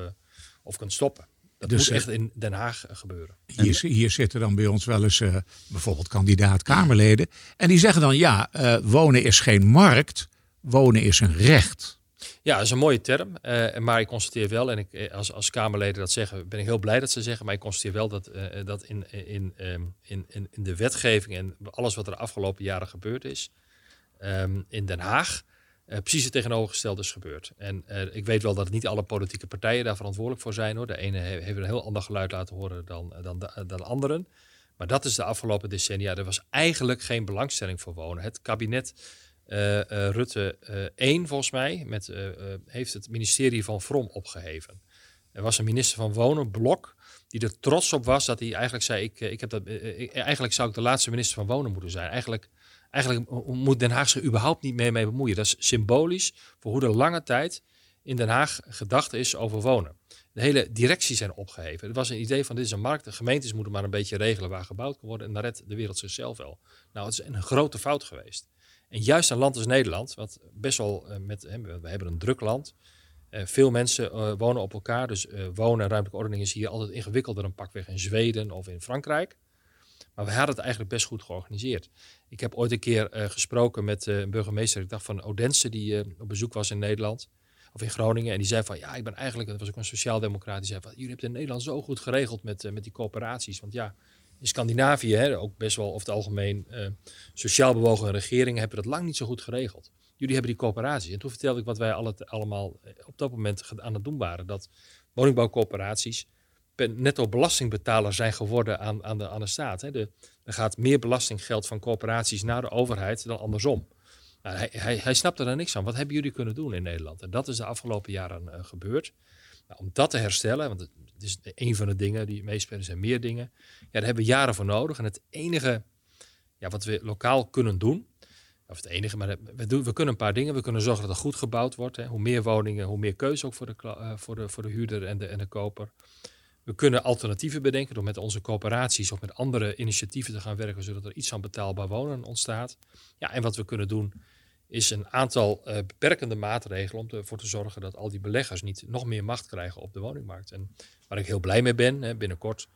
of kunt stoppen. Dat Dus, moet echt in Den Haag gebeuren. Hier, hier zitten dan bij ons wel eens eh, bijvoorbeeld kandidaat-Kamerleden. En die zeggen dan, ja, eh, wonen is geen markt, wonen is een recht. Ja, dat is een mooie term. eh, maar ik constateer wel, en ik, eh, als, als Kamerleden dat zeggen, ben ik heel blij dat ze zeggen. Maar ik constateer wel dat, eh, dat in, in, ehm, in, in, in de wetgeving en alles wat er de afgelopen jaren gebeurd is, ehm, in Den Haag, precies het tegenovergestelde is gebeurd. En ik weet wel dat niet alle politieke partijen daar verantwoordelijk voor zijn. Hoor. De ene he- heeft een heel ander geluid laten horen dan, dan, de- dan anderen. Maar dat is de afgelopen decennia. Er was eigenlijk geen belangstelling voor wonen. Het kabinet Rutte eh 1, volgens mij, met, eh, eh, heeft het ministerie van Vrom opgeheven. Er was een minister van Wonen, Blok, die er trots op was dat hij eigenlijk zei: ik, eh, ik heb dat, eh, Eigenlijk zou ik de laatste minister van Wonen moeten zijn. Eigenlijk, eigenlijk moet Den Haag zich überhaupt niet meer mee bemoeien. Dat is symbolisch voor hoe er lange tijd in Den Haag gedacht is over wonen. De hele directies zijn opgeheven. Het was een idee van dit is een markt. De gemeentes moeten maar een beetje regelen waar gebouwd kan worden. En dan redt de wereld zichzelf wel. Nou, het is een grote fout geweest. En juist een land als Nederland, wat best wel eh, met, we hebben een druk land. Eh, veel mensen eh, wonen op elkaar. Dus wonen en ruimtelijke ordening is hier altijd ingewikkelder dan pakweg in Zweden of in Frankrijk. Maar we hadden het eigenlijk best goed georganiseerd. Ik heb ooit een keer gesproken met een burgemeester, ik dacht van Odense, die op bezoek was in Nederland. of in Groningen. En die zei van, ja, ik ben eigenlijk, dat was ook een sociaaldemocraat, die zei van, jullie hebben het in Nederland zo goed geregeld met, met die coöperaties. Want ja, in Scandinavië, hè, ook best wel over het algemeen uh, sociaal bewogen regeringen, hebben dat lang niet zo goed geregeld. Jullie hebben die coöperaties. En toen vertelde ik wat wij alle, allemaal op dat moment aan het doen waren. Dat woningbouwcoöperaties netto belastingbetaler zijn geworden aan, aan, de, aan de staat. Hè. Er gaat meer belastinggeld van corporaties naar de overheid dan andersom. Nou, hij, hij, hij snapte daar niks van. Wat hebben jullie kunnen doen in Nederland? En dat is de afgelopen jaren uh, gebeurd. Nou, om dat te herstellen, want het, is een van de dingen die meespelen, zijn meer dingen. Ja, daar hebben we jaren voor nodig. En het enige ja, wat we lokaal kunnen doen, of het enige, maar we, doen, we kunnen een paar dingen. We kunnen zorgen dat er goed gebouwd wordt. Hè. Hoe meer woningen, hoe meer keuze ook voor de, uh, voor de, voor de huurder en de, en de koper. We kunnen alternatieven bedenken door met onze coöperaties of met andere initiatieven te gaan werken, zodat er iets aan betaalbaar wonen ontstaat. Ja, en wat we kunnen doen is een aantal uh, beperkende maatregelen om ervoor te zorgen dat al die beleggers niet nog meer macht krijgen op de woningmarkt. En waar ik heel blij mee ben, hè, binnenkort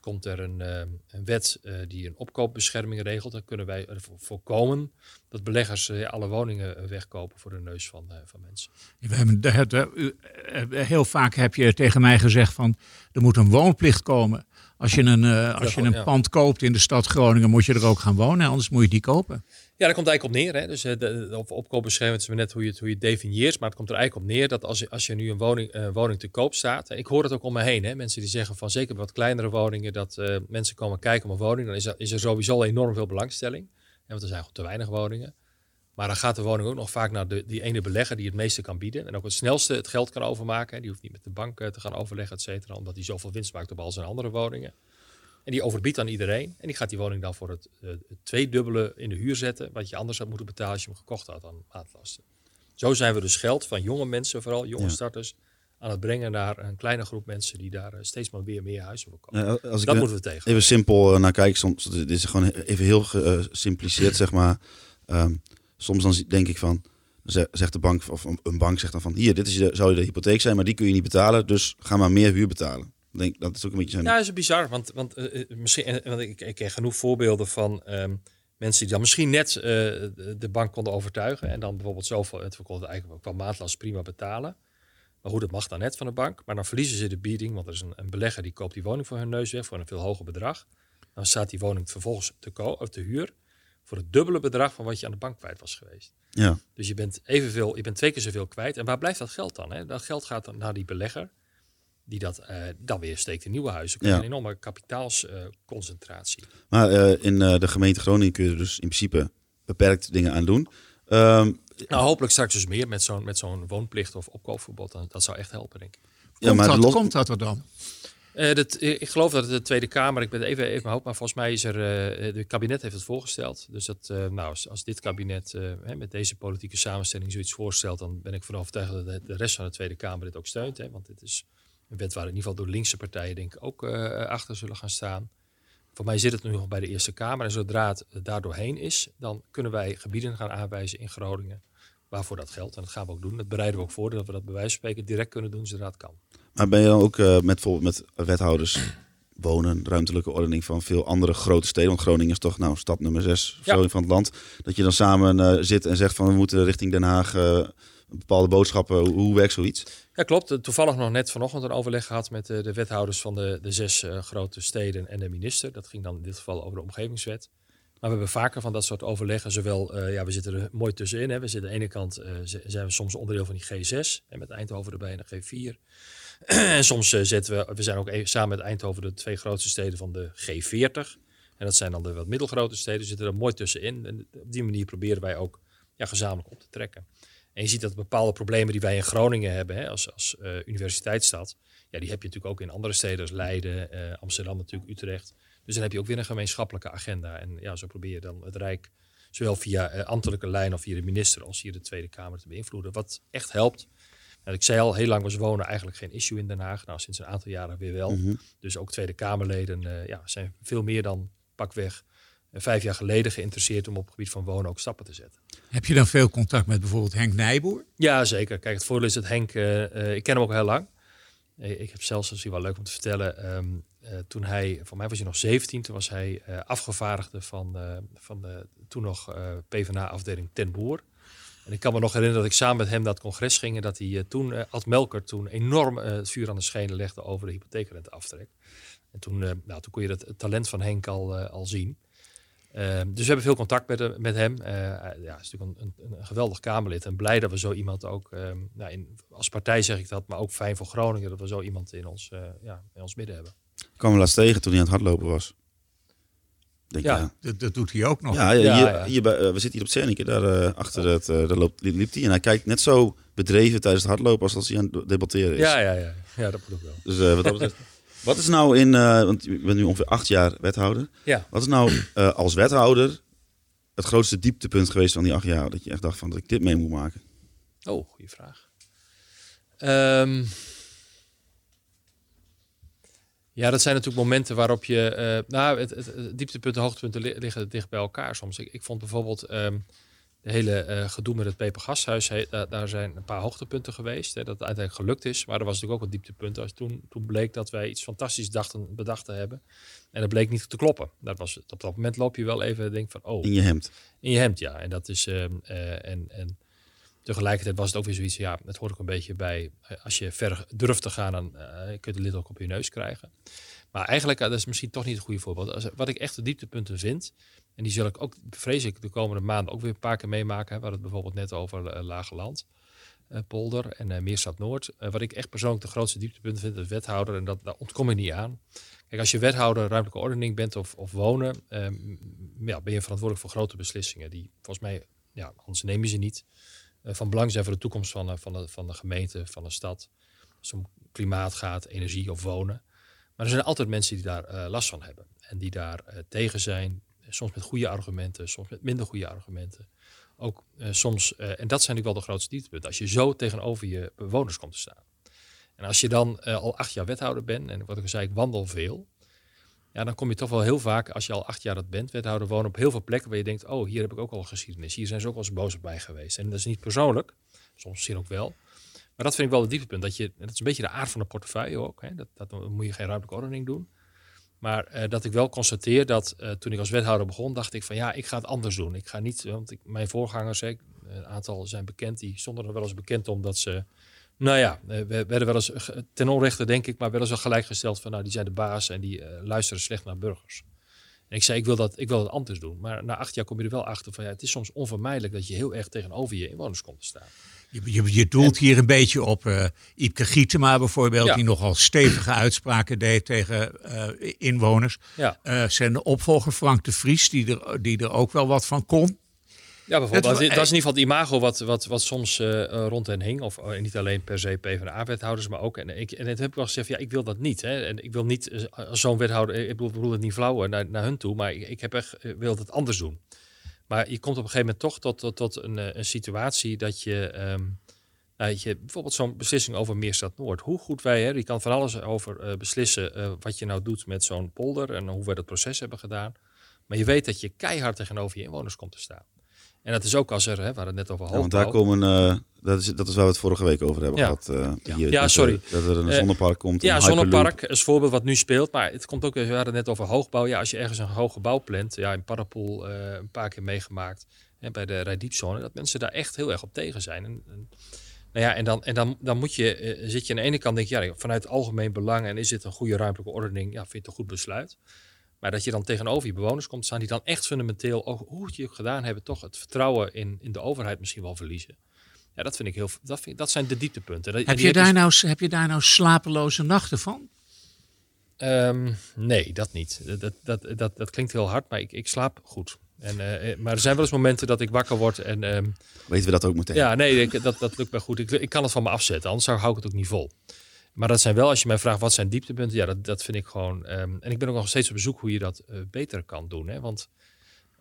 komt er een, uh, een wet uh, die een opkoopbescherming regelt. Dan kunnen wij ervoor voorkomen dat beleggers uh, alle woningen wegkopen voor de neus van, van mensen. We hebben, heel vaak heb je tegen mij gezegd van er moet een woonplicht komen. Als je een, als je een pand koopt in de stad Groningen moet je er ook gaan wonen, anders moet je die kopen. Ja, daar komt eigenlijk op neer. Hè. Dus de, de opkoopbescherming is net hoe je het, hoe je het definieert. Maar het komt er eigenlijk op neer dat als je, als je nu een woning, uh, woning te koop staat. Ik hoor het ook om me heen. Hè. Mensen die zeggen van zeker wat kleinere woningen. Dat uh, mensen komen kijken op een woning. Dan is er, is er sowieso enorm veel belangstelling. Ja, want er zijn gewoon te weinig woningen. Maar dan gaat de woning ook nog vaak naar de, die ene belegger die het meeste kan bieden. En ook het snelste het geld kan overmaken. Die hoeft niet met de bank te gaan overleggen, et cetera. Omdat hij zoveel winst maakt op al zijn andere woningen. En die overbiedt aan iedereen. En die gaat die woning dan voor het, uh, het tweedubbele in de huur zetten. Wat je anders had moeten betalen als je hem gekocht had aan maatlasten. Zo zijn we dus geld van jonge mensen, vooral jonge ja. starters, aan het brengen naar een kleine groep mensen die daar uh, steeds maar weer meer huizen voor. Ja, als ik dat moeten we tegen. Even simpel uh, naar kijken, soms dit is gewoon even heel gesimpliceerd, zeg maar. Um, soms dan denk ik van, zegt de bank of een bank zegt dan van, hier, dit is zou je de hypotheek zijn, maar die kun je niet betalen, dus ga maar meer huur betalen. Denk, dat is ook een beetje zijn. Ja, dat is bizar. Want, want, uh, misschien, want ik, ik ken genoeg voorbeelden van um, mensen die dan misschien net uh, de bank konden overtuigen. En dan bijvoorbeeld zoveel, het konden eigenlijk qua maatlast prima betalen. Maar hoe dat mag dan net van de bank. Maar dan verliezen ze de bieding, want er is een, een, belegger die koopt die woning voor hun neus weg voor een veel hoger bedrag. Dan staat die woning vervolgens te, ko of te huur voor het dubbele bedrag van wat je aan de bank kwijt was geweest. Ja. Dus je bent evenveel, je bent twee keer zoveel kwijt. En waar blijft dat geld dan? Hè? Dat geld gaat dan naar die belegger die dat uh, dan weer steekt in nieuwe huizen. Ja. Een enorme kapitaalsconcentratie. Uh, maar uh, in de gemeente Groningen kun je er dus in principe beperkt dingen aan doen. Um, nou, hopelijk straks dus meer met zo'n met zo'n woonplicht of opkoopverbod. Dan, dat zou echt helpen, denk ik. Komt, ja, maar dat, komt dat er dan? Dat, ik geloof dat de Tweede Kamer, ik ben even even mijn hoop, maar volgens mij is er, de kabinet heeft het voorgesteld. Dus dat, nou, als, als dit kabinet hè, met deze politieke samenstelling zoiets voorstelt, dan ben ik van overtuigd dat de, de rest van de Tweede Kamer dit ook steunt. Hè, want dit is een wet waar in ieder geval door linkse partijen denk ik ook uh, achter zullen gaan staan. Voor mij zit het nu nog bij de Eerste Kamer. En zodra het daar doorheen is, dan kunnen wij gebieden gaan aanwijzen in Groningen waarvoor dat geldt. En dat gaan we ook doen. Dat bereiden we ook voor dat we dat bij wijze van spreken direct kunnen doen zodra het kan. Maar ben je dan ook uh, met, bijvoorbeeld met wethouders wonen, ruimtelijke ordening van veel andere grote steden. Want Groningen is toch nou stad nummer 6 ja. van het land. Dat je dan samen uh, zit en zegt van we moeten richting Den Haag uh, bepaalde boodschappen. Hoe, werkt zoiets? Ja, klopt. Toevallig nog net vanochtend een overleg gehad met de, de wethouders van de, de zes uh, grote steden en de minister. Dat ging dan in dit geval over de omgevingswet. Maar we hebben vaker van dat soort overleggen. Zowel, uh, ja, we zitten er mooi tussenin. Hè. We zitten aan de ene kant zijn we soms onderdeel van die G6 en met Eindhoven erbij en de G4. en soms zetten we, we zijn ook even, samen met Eindhoven de twee grootste steden van de G40. En dat zijn dan de wat middelgrote steden. Zitten er mooi tussenin. En op die manier proberen wij ook ja, gezamenlijk op te trekken. En je ziet dat bepaalde problemen die wij in Groningen hebben hè, als, als uh, universiteitsstad, ja, die heb je natuurlijk ook in andere steden als Leiden, uh, Amsterdam natuurlijk, Utrecht. Dus dan heb je ook weer een gemeenschappelijke agenda. En ja, zo probeer je dan het Rijk zowel via uh, ambtelijke lijn of via de minister als via de Tweede Kamer te beïnvloeden. Wat echt helpt. Nou, ik zei al, heel lang was wonen eigenlijk geen issue in Den Haag. Nou, sinds een aantal jaren weer wel. Mm -hmm. Dus ook Tweede Kamerleden ja, zijn veel meer dan pakweg vijf jaar geleden geïnteresseerd om op het gebied van wonen ook stappen te zetten. Heb je dan veel contact met bijvoorbeeld Henk Nijboer? Ja, zeker. Kijk, het voordeel is dat Henk, uh, uh, ik ken hem ook heel lang. Uh, ik heb zelfs, dat is wel leuk om te vertellen, um, toen hij, voor mij was hij nog 17, toen was hij afgevaardigde van, van de toen nog PvdA-afdeling Ten Boer. En ik kan me nog herinneren dat ik samen met hem naar het congres ging. En dat hij toen, Ad Melker, toen enorm het vuur aan de schenen legde over de hypotheekrenteaftrek. En toen, nou, toen kon je het, talent van Henk al, al zien. Ehm, dus we hebben veel contact met, met hem. ja, hij is natuurlijk een, een, een, geweldig Kamerlid. En blij dat we zo iemand ook, ehm, nou, in, als partij zeg ik dat, maar ook fijn voor Groningen, dat we zo iemand in ons, ja, in ons midden hebben. Ik kwam hem laatst tegen toen hij aan het hardlopen was. Denk, ja, ja. Dat, dat, doet hij ook nog. Ja, hier, hier bij, uh, we zitten hier op Zernike, daar uh, achter oh. het, uh, daar loopt, liep hij. En hij kijkt net zo bedreven tijdens het hardlopen als als hij aan het debatteren is. Ja, ja, ja. ja dat moet ook wel. Dus wat dat betreft... wat is nou in, want je bent nu ongeveer acht jaar wethouder. Ja. Wat is nou als wethouder het grootste dieptepunt geweest van die acht jaar? Dat je echt dacht van dat ik dit mee moet maken? Oh, goede vraag. Um, ja, dat zijn natuurlijk momenten waarop je. Uh, nou, het, het, het dieptepunten, hoogtepunten liggen dicht bij elkaar soms. Ik, ik vond bijvoorbeeld um, de hele uh, gedoe met het Pepergashuis. He, daar zijn een paar hoogtepunten geweest. Hè, dat het uiteindelijk gelukt is. Maar er was natuurlijk ook een dieptepunt. Als toen, toen bleek dat wij iets fantastisch dachten, bedacht te hebben. En dat bleek niet te kloppen. Dat was, op dat moment loop je wel even denk van. Oh, in je hemd. In je hemd, ja. En dat is. Um, en, en Tegelijkertijd was het ook weer zoiets, ja, het hoort ook een beetje bij, eh, als je ver durft te gaan, dan uh, kun je de lid ook op je neus krijgen. Maar eigenlijk, eh, dat is misschien toch niet het goede voorbeeld. Als, wat ik echt de dieptepunten vind, en die zal ik ook, vrees ik, de komende maanden ook weer een paar keer meemaken. We hadden het bijvoorbeeld net over uh, Lage Land, uh, Polder en uh, Meerstad Noord. wat ik echt persoonlijk de grootste dieptepunten vind, is wethouder, en dat, daar ontkom ik niet aan. Kijk, als je wethouder ruimtelijke ordening bent of, of wonen, ehm, ja, ben je verantwoordelijk voor grote beslissingen. Die volgens mij, ja, anders neem je ze niet. Eh, van belang zijn voor de toekomst van, van, de, van de gemeente, van de stad. Als het om klimaat gaat, energie of wonen. Maar er zijn altijd mensen die daar last van hebben. En die daar tegen zijn. Soms met goede argumenten, soms met minder goede argumenten. Ook uh, soms, en dat zijn natuurlijk wel de grootste dieptepunten. Als je zo tegenover je bewoners komt te staan. En als je dan al acht jaar wethouder bent, en wat ik zei, ik wandel veel. Ja, dan kom je toch wel heel vaak, als je al acht jaar dat bent, wethouder, wonen op heel veel plekken waar je denkt, oh, hier heb ik ook al geschiedenis. Hier zijn ze ook wel eens boos op mij geweest. En dat is niet persoonlijk, soms misschien ook wel. Maar dat vind ik wel het dieptepunt. Dat, je, dat is een beetje de aard van de portefeuille ook. Hè. Dat, dat moet je geen ruimtelijke ordening doen. Maar uh, dat ik wel constateer dat uh, toen ik als wethouder begon, dacht ik van ja, ik ga het anders doen. Ik ga niet, want ik, mijn voorgangers, een aantal zijn bekend, die stonden er wel eens bekend omdat ze nou ja, we werden wel eens ten onrechte, denk ik, maar wel eens wel gelijkgesteld van nou, die zijn de baas en die luisteren slecht naar burgers. En ik zei, ik wil, dat, ik wil dat anders doen. Maar na acht jaar kom je er wel achter van ja, het is soms onvermijdelijk dat je heel erg tegenover je inwoners komt te staan. Je, je, je doelt hier een beetje op uh, Iepke Gietema bijvoorbeeld, ja. die nogal stevige uitspraken deed tegen uh, inwoners. Ja. Uh, zijn opvolger Frank de Vries, die er, die er ook wel wat van kon. Ja, bijvoorbeeld. Het, dat, is in ieder geval het imago wat, wat, wat soms uh, rond hen hing. Of uh, niet alleen per se PvdA-wethouders, maar ook. En, ik, en het heb ik wel gezegd, ja, ik wil dat niet. Hè. En ik wil niet zo'n wethouder, ik bedoel, het niet flauw naar, naar hun toe, maar ik, ik heb echt, wil het anders doen. Maar je komt op een gegeven moment toch tot, tot, tot een, een situatie dat je, um, nou, je bijvoorbeeld zo'n beslissing over Meerstad Noord. Hoe goed wij, hè, je kan van alles over beslissen wat je nou doet met zo'n polder en hoe wij dat proces hebben gedaan. Maar je weet dat je keihard tegenover je inwoners komt te staan. En dat is ook als er, hè, we hadden het net over hoogbouw. Ja, want daar komen, uh, dat, is, dat is waar we het vorige week over hebben ja. gehad. Uh, ja. Hier, ja, sorry. Dat er een zonnepark komt. Ja, zonnepark is voorbeeld wat nu speelt. Maar het komt ook, we hadden het net over hoogbouw. Ja, als je ergens een hoog gebouw plant, ja, in Parapool een paar keer meegemaakt. Hè, bij de rijdiepzone, dat mensen daar echt heel erg op tegen zijn. En, en nou ja, en dan, en dan, dan moet je, zit je aan de ene kant, denk je, ja, vanuit algemeen belang en is dit een goede ruimtelijke ordening, ja, vind je het een goed besluit. Maar dat je dan tegenover je bewoners komt staan die dan echt fundamenteel, ook hoe het je ook gedaan hebben, toch het vertrouwen in, in de overheid misschien wel verliezen. Ja, dat vind ik heel. Dat, vind, dat zijn de dieptepunten. Heb, je daar nou, heb je daar nou slapeloze nachten van? Um, nee, dat niet. Dat, dat, dat, dat klinkt heel hard, maar ik, ik slaap goed. En, uh, maar er zijn wel eens momenten dat ik wakker word en. Um, Weten we dat ook meteen? Ja, nee, ik, dat, dat lukt mij goed. Ik, ik kan het van me afzetten, anders hou ik het ook niet vol. Maar dat zijn wel, als je mij vraagt wat zijn dieptepunten, ja, dat, dat vind ik gewoon. Um, en ik ben ook nog steeds op zoek hoe je dat uh, beter kan doen. Hè? Want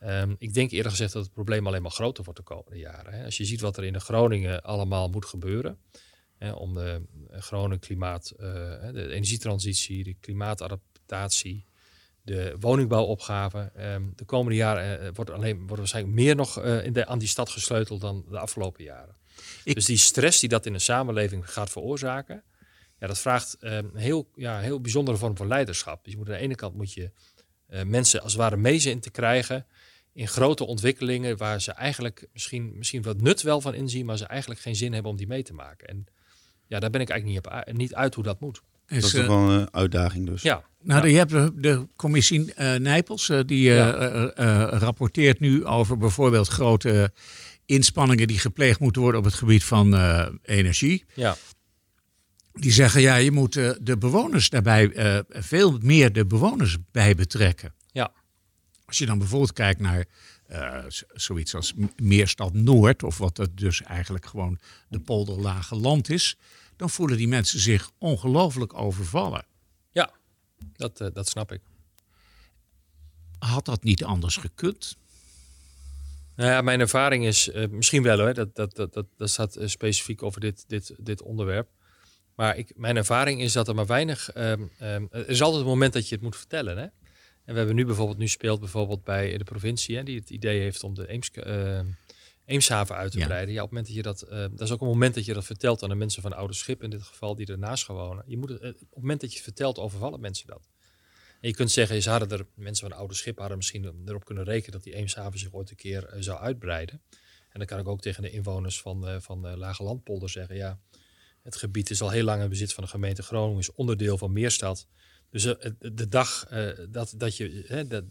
um, ik denk eerder gezegd dat het probleem alleen maar groter wordt de komende jaren. Hè? Als je ziet wat er in de Groningen allemaal moet gebeuren. Hè, om de Groningen klimaat, uh, de energietransitie, de klimaatadaptatie, de woningbouwopgave. Um, de komende jaren uh, wordt, alleen, wordt waarschijnlijk meer nog in de, aan die stad gesleuteld dan de afgelopen jaren. Ik... Dus die stress die dat in de samenleving gaat veroorzaken. Ja, dat vraagt um, een heel, ja, heel bijzondere vorm van leiderschap. Dus je moet aan de ene kant moet je uh, mensen als het ware mee in te krijgen in grote ontwikkelingen waar ze eigenlijk misschien, misschien wat nut wel van inzien, maar ze eigenlijk geen zin hebben om die mee te maken. En ja, daar ben ik eigenlijk niet, op, niet uit hoe dat moet. Dat is Is, toch eh, wel een uitdaging dus. Ja, Nou, je hebt de, de commissie eh, Nijpels, eh, die eh, Ja. eh, eh, rapporteert nu over bijvoorbeeld grote inspanningen die gepleegd moeten worden op het gebied van eh, energie. ja, Die zeggen, ja, je moet eh, de bewoners daarbij eh, veel meer de bewoners bij betrekken. ja, Als je dan bijvoorbeeld kijkt naar eh, zoiets als Meerstad Noord, of wat het dus eigenlijk gewoon de polderlage land is, dan voelen die mensen zich ongelooflijk overvallen. ja. Dat, dat snap ik. Had dat niet anders gekund? Nou ja, mijn ervaring is misschien wel hoor. Dat, dat, dat, dat, dat staat specifiek over dit, dit, dit onderwerp. Maar ik, mijn ervaring is dat er maar weinig. ehm, ehm, er is altijd een moment dat je het moet vertellen. Hè? En we hebben nu bijvoorbeeld, nu speelt bijvoorbeeld bij de provincie, hè, die het idee heeft om de Eems, eh, Eemshaven uit te Ja. breiden. Ja, op het moment dat je dat, dat is ook een moment dat je dat vertelt aan de mensen van Oude Schip in dit geval, die ernaast wonen. Je moet het, eh, op het moment dat je het vertelt, overvallen mensen dat. En je kunt zeggen, ze hadden er, mensen van Oude Schip hadden misschien erop kunnen rekenen dat die Eemshaven zich ooit een keer eh, zou uitbreiden. En dan kan ik ook tegen de inwoners van, eh, van de Lage Landpolder zeggen, ja, het gebied is al heel lang in bezit van de gemeente Groningen, is onderdeel van Meerstad. Dus eh, de dag eh, dat, dat je, hè, dat,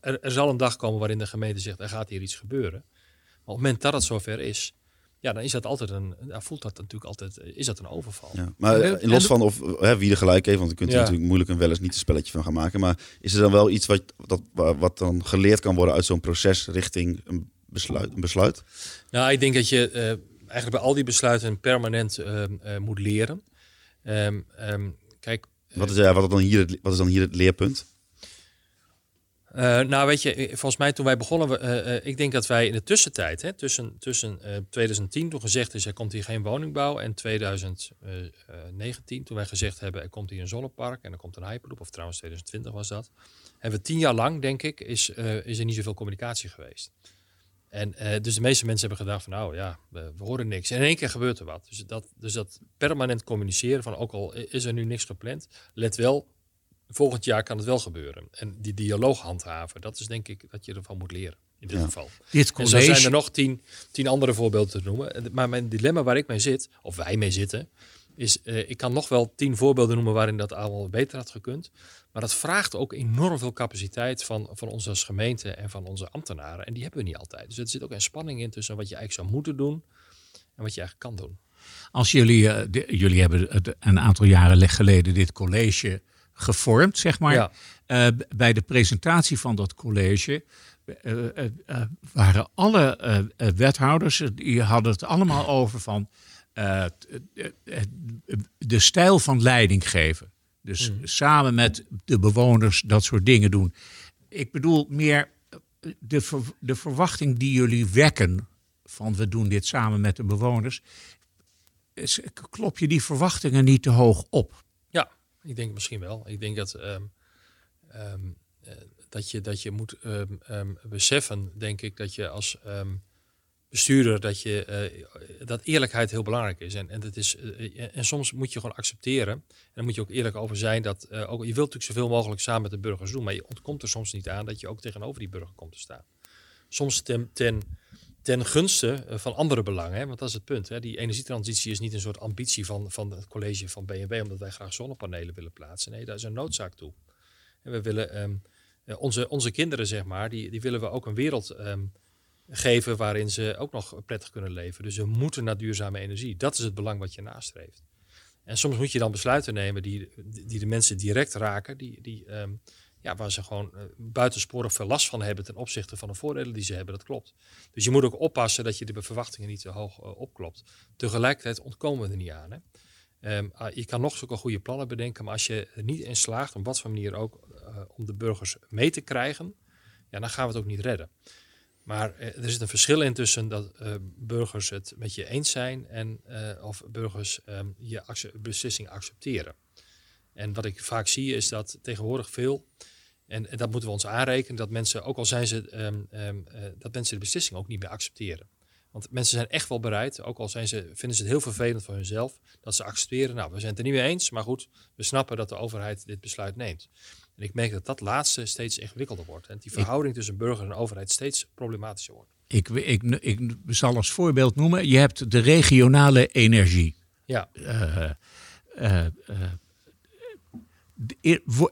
er, er zal een dag komen waarin de gemeente zegt, er gaat hier iets gebeuren. Maar op het moment dat het zover is, ja, dan is dat altijd een, dan voelt dat natuurlijk altijd, eh, is dat een overval. Ja, maar En- eh, los en- van of hè, wie er gelijk heeft, want je kunt er Ja. natuurlijk moeilijk een wel eens niet een spelletje van gaan maken. Maar is er dan wel iets wat, dat, wat dan geleerd kan worden uit zo'n proces richting een besluit? Een besluit? Nou, ik denk dat je eh, eigenlijk bij al die besluiten permanent ehm, eh, moet leren. Ehm, ehm, kijk, Wat is, ja, wat, dan hier het, wat is dan hier het leerpunt? eh, nou weet je, eh, volgens mij toen wij begonnen, we, eh, eh, ik denk dat wij in de tussentijd, hè, tussen, tussen eh, 2010 toen gezegd is er komt hier geen woningbouw en 2019 toen wij gezegd hebben er komt hier een zonnepark en er komt een hyperloop, of trouwens 2020 was dat, hebben we tien jaar lang denk ik is, eh, is er niet zoveel communicatie geweest. En eh, dus de meeste mensen hebben gedacht van nou ja, we, we horen niks. En in één keer gebeurt er wat. Dus dat, dus dat permanent communiceren van ook al is er nu niks gepland, let wel, volgend jaar kan het wel gebeuren. En die dialoog handhaven, dat is denk ik dat je ervan moet leren in dit Ja. geval. Dit En zo zijn er nog tien, tien andere voorbeelden te noemen. En- Maar mijn dilemma waar ik mee zit, of wij mee zitten, is eh, ik kan nog wel tien voorbeelden noemen waarin dat allemaal beter had gekund. Maar dat vraagt ook enorm veel capaciteit van, van ons als gemeente en van onze ambtenaren. En die hebben we niet altijd. Dus er zit ook een spanning in tussen wat je eigenlijk zou moeten doen en wat je eigenlijk kan doen. als jullie, eh, de- jullie hebben het een aantal jaren geleden dit college gevormd, zeg maar. Ja. Eh, bij de presentatie van dat college waren alle wethouders, die hadden het allemaal over van eh, eh, eh, de stijl van leiding geven. Dus samen met de bewoners dat soort dingen doen. Ik bedoel meer de, ver- de verwachting die jullie wekken van we doen dit samen met de bewoners. Is- Klop je die verwachtingen niet te hoog op? Ja, ik denk misschien wel. Ik denk dat, ehm, ehm, eh, dat, je, dat je moet ehm, beseffen, denk ik, dat je als bestuurder, dat, je, eh, dat eerlijkheid heel belangrijk is. En, en, dat is eh, en soms moet je gewoon accepteren, en daar moet je ook eerlijk over zijn, dat eh, ook, je wilt natuurlijk zoveel mogelijk samen met de burgers doen, maar je ontkomt er soms niet aan dat je ook tegenover die burger komt te staan. Soms ten, ten, ten gunste van andere belangen, want dat is het punt. Hè? Die energietransitie is niet een soort ambitie van, van het college van BNB, omdat wij graag zonnepanelen willen plaatsen. Nee, daar is een noodzaak toe. En we willen ehm, eh, onze, onze kinderen, zeg maar, die, die willen we ook een wereld ehm, geven waarin ze ook nog prettig kunnen leven. Dus we moeten naar duurzame energie. Dat is het belang wat je nastreeft. En soms moet je dan besluiten nemen die, die de mensen direct raken, die, die, ehm, ja, waar ze gewoon eh, buitensporig veel last van hebben ten opzichte van de voordelen die ze hebben. Dat klopt. Dus je moet ook oppassen dat je de verwachtingen niet te hoog eh, opklopt. Tegelijkertijd ontkomen we er niet aan. Hè? Ehm, ah, je kan nog zulke goede plannen bedenken, maar als je er niet in slaagt, op wat voor manier ook, eh, om de burgers mee te krijgen, ja, dan gaan we het ook niet redden. Maar eh, er zit een verschil in tussen dat eh, burgers het met je eens zijn en eh, of burgers ehm, je beslissing accepteren. En wat ik vaak zie is dat tegenwoordig veel, en, en dat moeten we ons aanrekenen, dat mensen, ook al zijn ze, ehm, ehm, eh, dat mensen de beslissing ook niet meer accepteren. Want mensen zijn echt wel bereid, ook al zijn ze, vinden ze het heel vervelend voor hunzelf, dat ze accepteren, nou, we zijn het er niet mee eens, maar goed, we snappen dat de overheid dit besluit neemt. En ik merk dat dat laatste steeds ingewikkelder wordt. En die verhouding tussen burger en overheid steeds problematischer wordt. Ik, ik, ik, zal als voorbeeld noemen, je hebt de regionale energie. Ja. Uh, uh,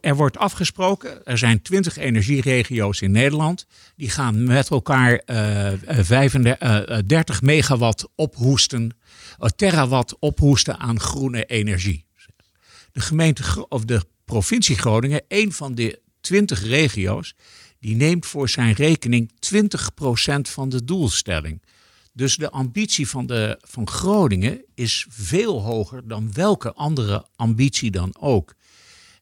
er wordt afgesproken, er zijn 20 energieregio's in Nederland. Die gaan met elkaar uh, 35, 30 megawatt ophoesten, terawatt ophoesten aan groene energie. De gemeente of de provincie Groningen, een van de 20 regio's, die neemt voor zijn rekening 20% van de doelstelling. Dus de ambitie van, de, van Groningen is veel hoger dan welke andere ambitie dan ook.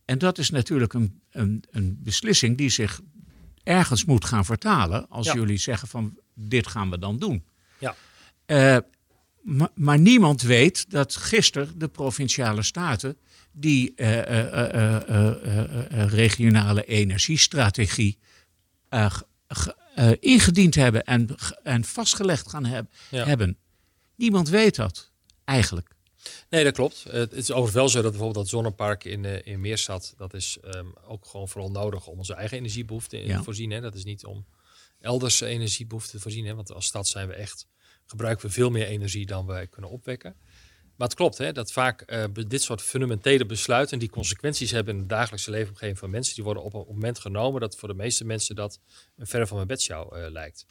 En dat is natuurlijk een, een, een beslissing die zich ergens moet gaan vertalen als jullie zeggen van dit gaan we dan doen. Ja. Uh, maar, maar, niemand weet dat gisteren de provinciale staten die uh, uh, regionale energiestrategie ingediend hebben en, en vastgelegd gaan heb, ja. hebben. Niemand weet dat eigenlijk. Nee, dat klopt. Het is overigens wel zo dat bijvoorbeeld dat zonnepark in, in Meerstad, dat is um, ook gewoon vooral nodig om onze eigen energiebehoeften te voorzien. Hè. Dat is niet om elders energiebehoeften te voorzien. Hè. Want als stad zijn we echt, gebruiken we veel meer energie dan wij kunnen opwekken. Maar het klopt hè, dat vaak eh, dit soort fundamentele besluiten die consequenties hebben in het dagelijkse leefomgeving van mensen, die worden op een moment genomen dat voor de meeste mensen dat een verre van mijn bedshow eh, lijkt.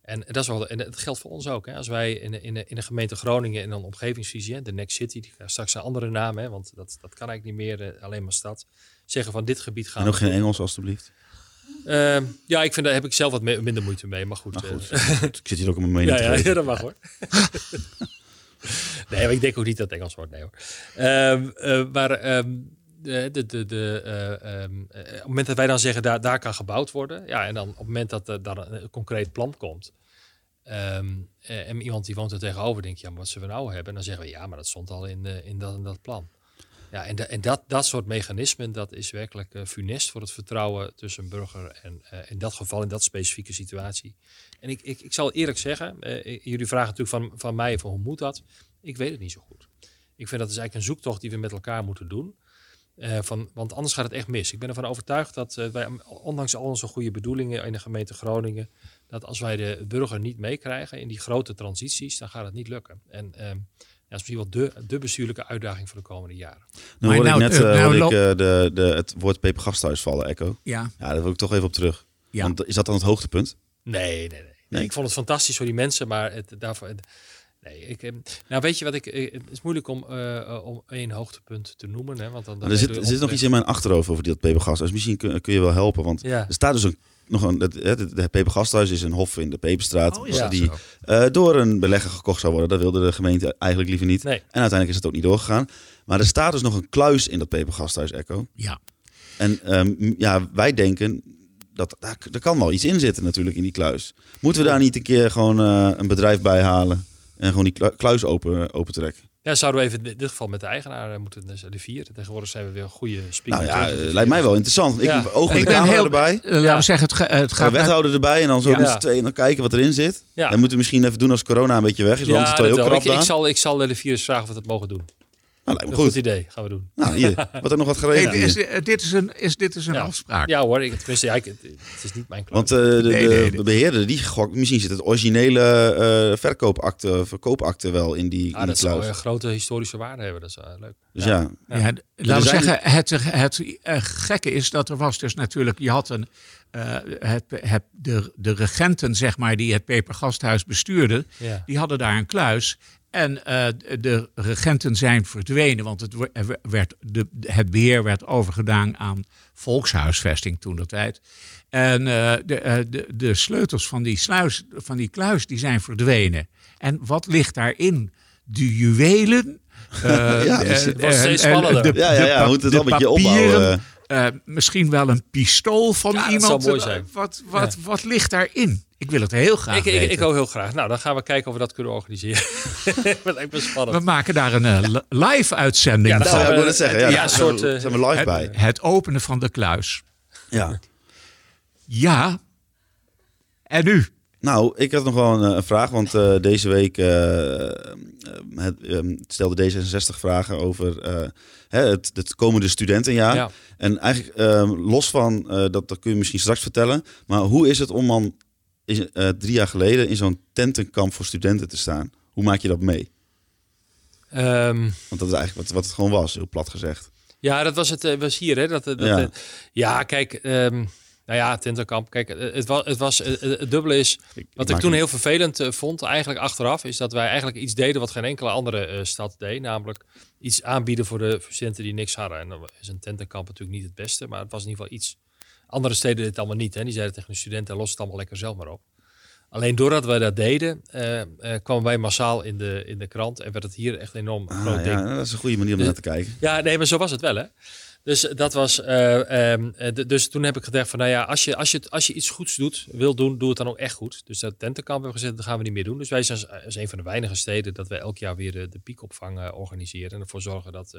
En dat, is wel, en dat geldt voor ons ook. Hè. Als wij in, de- in, de- in de gemeente Groningen in een omgevingsvisie, hè, de Next City, die krijgt straks een andere naam, hè, want dat, dat kan eigenlijk niet meer, eh, alleen maar stad, zeggen van dit gebied gaan En nog we geen Engels, alstublieft. Ehm, ja, ik vind daar heb ik zelf wat me- minder moeite mee, maar goed. Eh, ik zit hier ook om mijn mening ja, dat mag hoor. nee, maar ik denk ook niet dat het Engels wordt, nee hoor. Ehm, eh, maar ehm, de, de, de, eh, op het moment dat wij dan zeggen, daar, daar kan gebouwd worden. Ja, en dan op het moment dat er daar een, concreet plan komt. en iemand die woont er tegenover denkt, ja, maar wat zullen we nou hebben? En dan zeggen we, ja, maar dat stond al in, in dat en dat plan. Ja, en, en dat, dat soort mechanismen, dat is werkelijk eh, funest voor het vertrouwen tussen burger en eh, in dat geval, in dat specifieke situatie. En ik, ik, ik zal eerlijk zeggen, eh, jullie vragen natuurlijk van, van mij van hoe moet dat? Ik weet het niet zo goed. Ik vind dat is eigenlijk een zoektocht die we met elkaar moeten doen. Van, want anders gaat het echt mis. Ik ben ervan overtuigd dat wij, ondanks al onze goede bedoelingen in de gemeente Groningen, dat als wij de burger niet meekrijgen in die grote transities, dan gaat het niet lukken. En ehm, dat is misschien wel de, de bestuurlijke uitdaging voor de komende jaren. Nu Maar hoorde nou, ik net eh, eh, nou hoorde loop- ik, eh, de, de, het woord pepergasthuis vallen, Echo. Ja, Ja, daar wil ik toch even op terug. Ja. Want is dat dan het hoogtepunt? Nee, nee, nee. nee. Ik vond het fantastisch voor die mensen, maar het, daarvoor. het- nee, ik, eh, nou, weet je wat ik. Het is moeilijk om, om één hoogtepunt te noemen. Hè, want dan, dan Maar er zit, er zit nog iets in mijn achterhoofd over dat pepergasthuis. Misschien kun, kun je wel helpen. Want Ja. er staat dus een, nog een... Het, het, het pepergasthuis is een hof in de Peperstraat. Oh, Ja. die eh, door een belegger gekocht zou worden. Dat wilde de gemeente eigenlijk liever niet. Nee. En uiteindelijk is het ook niet doorgegaan. Maar er staat dus nog een kluis in dat pepergasthuis, Echo. Ja. En ehm, ja, wij denken dat daar, er kan wel iets in zitten natuurlijk in die kluis. Moeten we daar niet een keer gewoon eh, een bedrijf bij halen en gewoon die klu- kluis open, open trekken? Ja, zouden we even in dit geval met de eigenaar eh, moeten, dus de vier. Tegenwoordig zijn we weer een goede speaker. Nou ja, eh, lijkt mij wel interessant. Ik Ja. heb oog met Ik de ben camera heel- erbij. Eh, laten we zeggen, het, het Een gaat naar- wethouder erbij en dan zo Ja. met z'n tweeën dan kijken wat erin zit. Ja. Dat moeten we misschien even doen als corona een beetje weg is. Want het is wel heel krap ik, ik zal, ik zal de vier eens vragen of we dat mogen doen. Nou, Een lijkt me goed. goed. idee, gaan we doen. Nou, hier, wordt er nog wat Hey, geregeld is, dit is een, is, dit is een Ja. afspraak. Ja hoor, ik, tenminste, ja, ik, het, is niet mijn klant. Want eh, de, Nee, de nee, nee. beheerder, die gokt, misschien zit het originele eh verkoopakte, verkoopakte wel in die, ah, in die dat zou een grote historische waarde hebben, dat is eh, leuk. Dus ja, Ja, laten we zeggen, het, het gekke is dat er was dus natuurlijk, je had een, eh, het, het, de, de regenten, zeg maar, die het Pepergasthuis bestuurden, Ja. die hadden daar een kluis. En eh, de regenten zijn verdwenen, want het, we- werd, de, het beheer werd overgedaan aan volkshuisvesting toen dat tijd. En eh, de, eh, de, de sleutels van die, sluis, van die kluis die zijn verdwenen. En wat ligt daarin? De juwelen. eh, Ja, de- dus het eh, steeds spannender. de- ja, ja, moeten het wel een beetje papieren, opbouwen. Eh, misschien wel een pistool van Ja, dat iemand. zou mooi zijn. Wat, wat, wat ligt daarin? Ik wil het heel graag Ik, ik, weten. ik ook heel graag. Nou, dan gaan we kijken of we dat kunnen organiseren. dat lijkt me spannend. We maken daar een eh, li- live-uitzending Ja, dat van. Ja, ik wil het zeggen. Ja, ja, daar een zijn we- soort, eh, zijn we live Het, bij. het openen van de kluis. Ja. Ja. En nu? Nou, ik had nog wel een, een vraag, want uh, deze week uh, het, um, stelde D66 vragen over uh, het, het, komende studentenjaar. Ja. En eigenlijk los van, dat, dat kun je misschien straks vertellen, maar hoe is het om dan drie jaar geleden in zo'n tentenkamp voor studenten te staan? Hoe maak je dat mee? Um, want dat is eigenlijk wat, wat het gewoon was, heel plat gezegd. Ja, dat was het was hier. Hè? Dat, dat, ja. ja, kijk... Um, nou ja, Tinterkamp. Kijk, het was, het, was, het dubbele is. Wat ik toen heel vervelend uh, vond, eigenlijk achteraf, is dat wij eigenlijk iets deden wat geen enkele andere uh, stad deed. Namelijk iets aanbieden voor de studenten die niks hadden. En dan is een tentenkamp natuurlijk niet het beste, maar het was in ieder geval iets. Andere steden deden het allemaal niet. Hè. Die zeiden tegen de studenten: los het allemaal lekker zelf maar op. Alleen doordat wij dat deden, uh, kwamen wij massaal in de, in de krant en werd het hier echt enorm ah, groot ja, Dat is een goede manier om naar te kijken. Ja, nee, maar zo was het wel, hè? Dus dat was. Uh, um, dus toen heb ik gedacht van, nou ja, als je, als je, als je iets goeds doet, wil doen, doe het dan ook echt goed. Dus dat tentenkamp hebben we gezet, dat gaan we niet meer doen. Dus wij zijn als een van de weinige steden dat wij elk jaar weer de, de piekopvang uh, organiseren en ervoor zorgen dat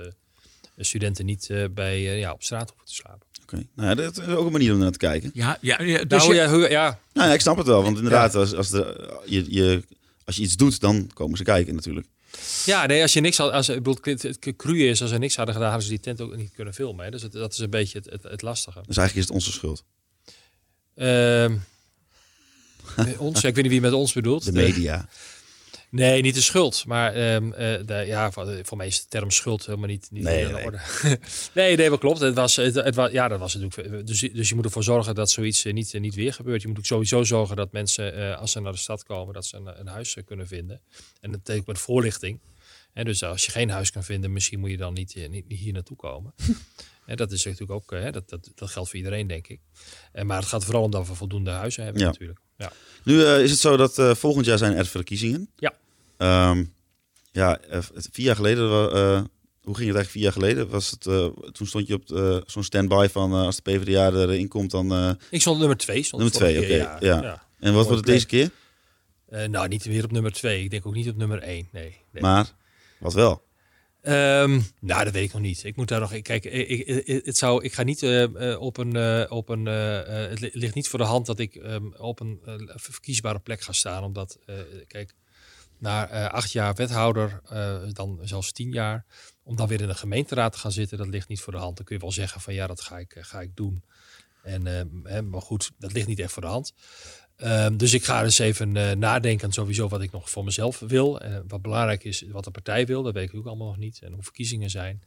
de studenten niet bij ja, op straat hoeven te slapen. Oké, nou ja, dat is ook een manier om naar te kijken. Ja, ja, ja dus nou, ja, ja. Nou, ja, ik snap het wel, want inderdaad, als, als, de, je, je, als je iets doet, dan komen ze kijken natuurlijk. Ja, nee, als je niks had, als ik bedoel, het cru is, als ze niks hadden gedaan, hadden ze die tent ook niet kunnen filmen. Hè? Dus het, dat is een beetje het, het, het, lastige. Dus eigenlijk is het onze schuld. Uh, ons, ik weet niet wie met ons bedoelt. De media. Nee, niet de schuld. Maar um, de, ja, voor, voor, mij is de term schuld helemaal niet, niet nee, in nee. orde. nee, nee, dat klopt. Het was, het, het, was, ja, dat was natuurlijk. Dus, dus je moet ervoor zorgen dat zoiets niet, niet weer gebeurt. Je moet ook sowieso zorgen dat mensen, uh, als ze naar de stad komen, dat ze een, een huis kunnen vinden. En dat betekent met voorlichting. En dus als je geen huis kan vinden, misschien moet je dan niet, niet, niet hier naartoe komen. En dat is natuurlijk ook, hè, dat, dat, dat geldt voor iedereen, denk ik. En, maar het gaat vooral om dat we voldoende huizen hebben, ja. natuurlijk. Ja. Nu uh, is het zo dat uh, volgend jaar zijn er verkiezingen. Ja. Um, ja, vier jaar geleden, uh, hoe ging het eigenlijk vier jaar geleden? Was het, toen stond je op zo'n standby van als de PvdA erin komt, dan... Ik stond nummer twee. Stond nummer twee, oké. Okay. Ja, ja. ja, En wat wordt het deze keer? nou, niet weer op nummer twee. Ik denk ook niet op nummer één, nee. nee. Maar, wat wel? Um, nou, dat weet ik nog niet. Ik moet daar nog. Kijk, ik, het zou, ik ga niet uh, op een. Uh, op een het ligt niet voor de hand dat ik um, op een verkiesbare plek ga staan. Omdat, kijk, na acht jaar wethouder, dan zelfs tien jaar, om dan weer in de gemeenteraad te gaan zitten, dat ligt niet voor de hand. Dan kun je wel zeggen van ja, dat ga ik, ga ik doen. En, hè, maar goed, dat ligt niet echt voor de hand. Um, dus ik ga dus even uh, nadenken sowieso wat ik nog voor mezelf wil. Uh, wat belangrijk is, wat de partij wil, dat weet ik ook allemaal nog niet. En hoe verkiezingen zijn.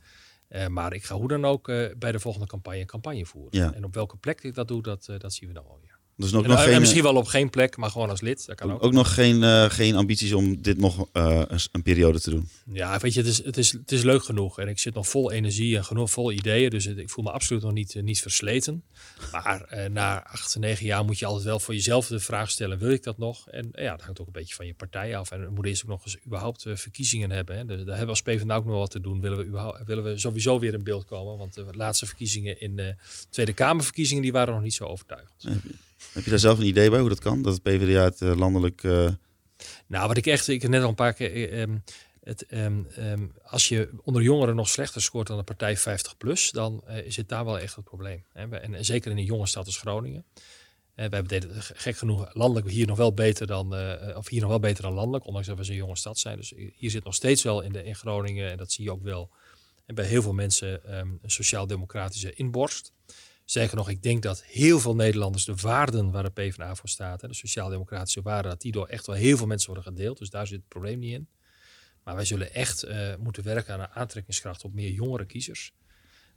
Uh, maar ik ga hoe dan ook bij de volgende campagne een campagne voeren. Ja. En op welke plek ik dat doe, dat, dat zien we dan wel weer. Dus nog, en, nog en geen, misschien wel op geen plek, maar gewoon als lid. Dat kan ook. ook nog geen, uh, geen ambities om dit nog uh, een periode te doen? Ja, weet je, het is, het, is, het is leuk genoeg. En ik zit nog vol energie en genoeg vol ideeën. Dus ik voel me absoluut nog niet, uh, niet versleten. Maar na acht, negen jaar moet je altijd wel voor jezelf de vraag stellen: wil ik dat nog? En ja, dat hangt ook een beetje van je partij af. En we moeten eerst ook nog eens überhaupt verkiezingen hebben. Hè. Dus daar hebben we als PvdA ook nog wat te doen. Willen we, überhaupt, willen we sowieso weer in beeld komen? Want de laatste verkiezingen in de Tweede Kamerverkiezingen, die waren nog niet zo overtuigend. Nee. Heb je daar zelf een idee bij hoe dat kan? Dat het PvdA het uh, landelijk... Uh... Nou, wat ik echt... Ik heb net al een paar keer... Um, het, um, um, als je onder jongeren nog slechter scoort dan de partij 50 plus, dan het daar wel echt het probleem. Hè? En, zeker in een jonge stad als Groningen. we hebben deden, gek genoeg landelijk hier nog wel beter dan, of hier nog wel beter dan landelijk, ondanks dat we zo'n jonge stad zijn. Dus hier zit nog steeds wel in, de, in Groningen, en dat zie je ook wel, en bij heel veel mensen een sociaal-democratische inborst. Zeker nog, ik denk dat heel veel Nederlanders de waarden waar de PvdA voor staat, hè, de sociaal-democratische waarden, dat die door echt wel heel veel mensen worden gedeeld. Dus daar zit het probleem niet in. Maar wij zullen echt uh, moeten werken aan een aantrekkingskracht op meer jongere kiezers.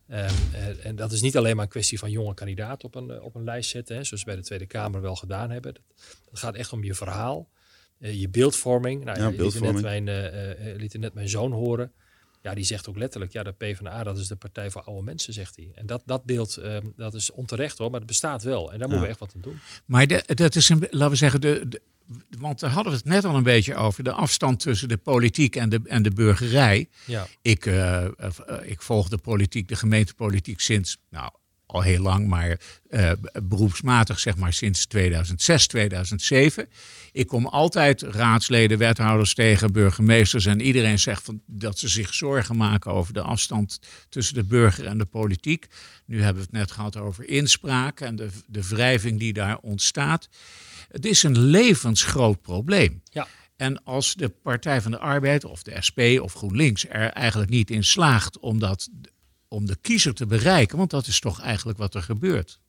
Um, uh, en dat is niet alleen maar een kwestie van jonge kandidaten op een, uh, op een lijst zetten, hè, zoals we bij de Tweede Kamer wel gedaan hebben. Dat, dat gaat echt om je verhaal, je beeldvorming. Nou, ja, je beeldvorming. Liet, net mijn, liet net mijn zoon horen. Ja, die zegt ook letterlijk, ja, de PvdA, dat is de partij voor oude mensen, zegt hij. En dat, dat beeld, um, dat is onterecht hoor, maar het bestaat wel. En daar ja. moeten we echt wat aan doen. Maar de, dat is, een, laten we zeggen, de, de, want daar hadden we het net al een beetje over, de afstand tussen de politiek en de, en de burgerij. Ja. Ik, uh, uh, ik volg de politiek, de gemeentepolitiek sinds, nou, al heel lang, maar uh, beroepsmatig zeg maar sinds 2006, 2007. Ik kom altijd raadsleden, wethouders tegen, burgemeesters en iedereen zegt van, dat ze zich zorgen maken over de afstand tussen de burger en de politiek. Nu hebben we het net gehad over inspraak en de, de wrijving die daar ontstaat. Het is een levensgroot probleem. Ja. En als de Partij van de Arbeid of de SP of GroenLinks er eigenlijk niet in slaagt om, dat, om de kiezer te bereiken, want dat is toch eigenlijk wat er gebeurt.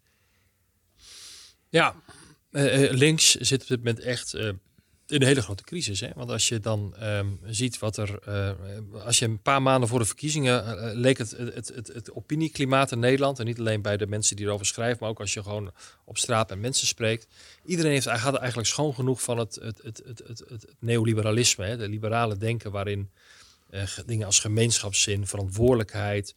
Ja, eh, eh, links zit op dit moment echt eh, in een hele grote crisis. Hè? Want als je dan ehm, ziet wat er. als je een paar maanden voor de verkiezingen. leek het, het, het, het opinieklimaat in Nederland. En niet alleen bij de mensen die erover schrijven. maar ook als je gewoon op straat met mensen spreekt. Iedereen heeft, had eigenlijk schoon genoeg van het, het, het, het, het, neoliberalisme. Hè? De liberale denken waarin ge- dingen als gemeenschapszin, verantwoordelijkheid.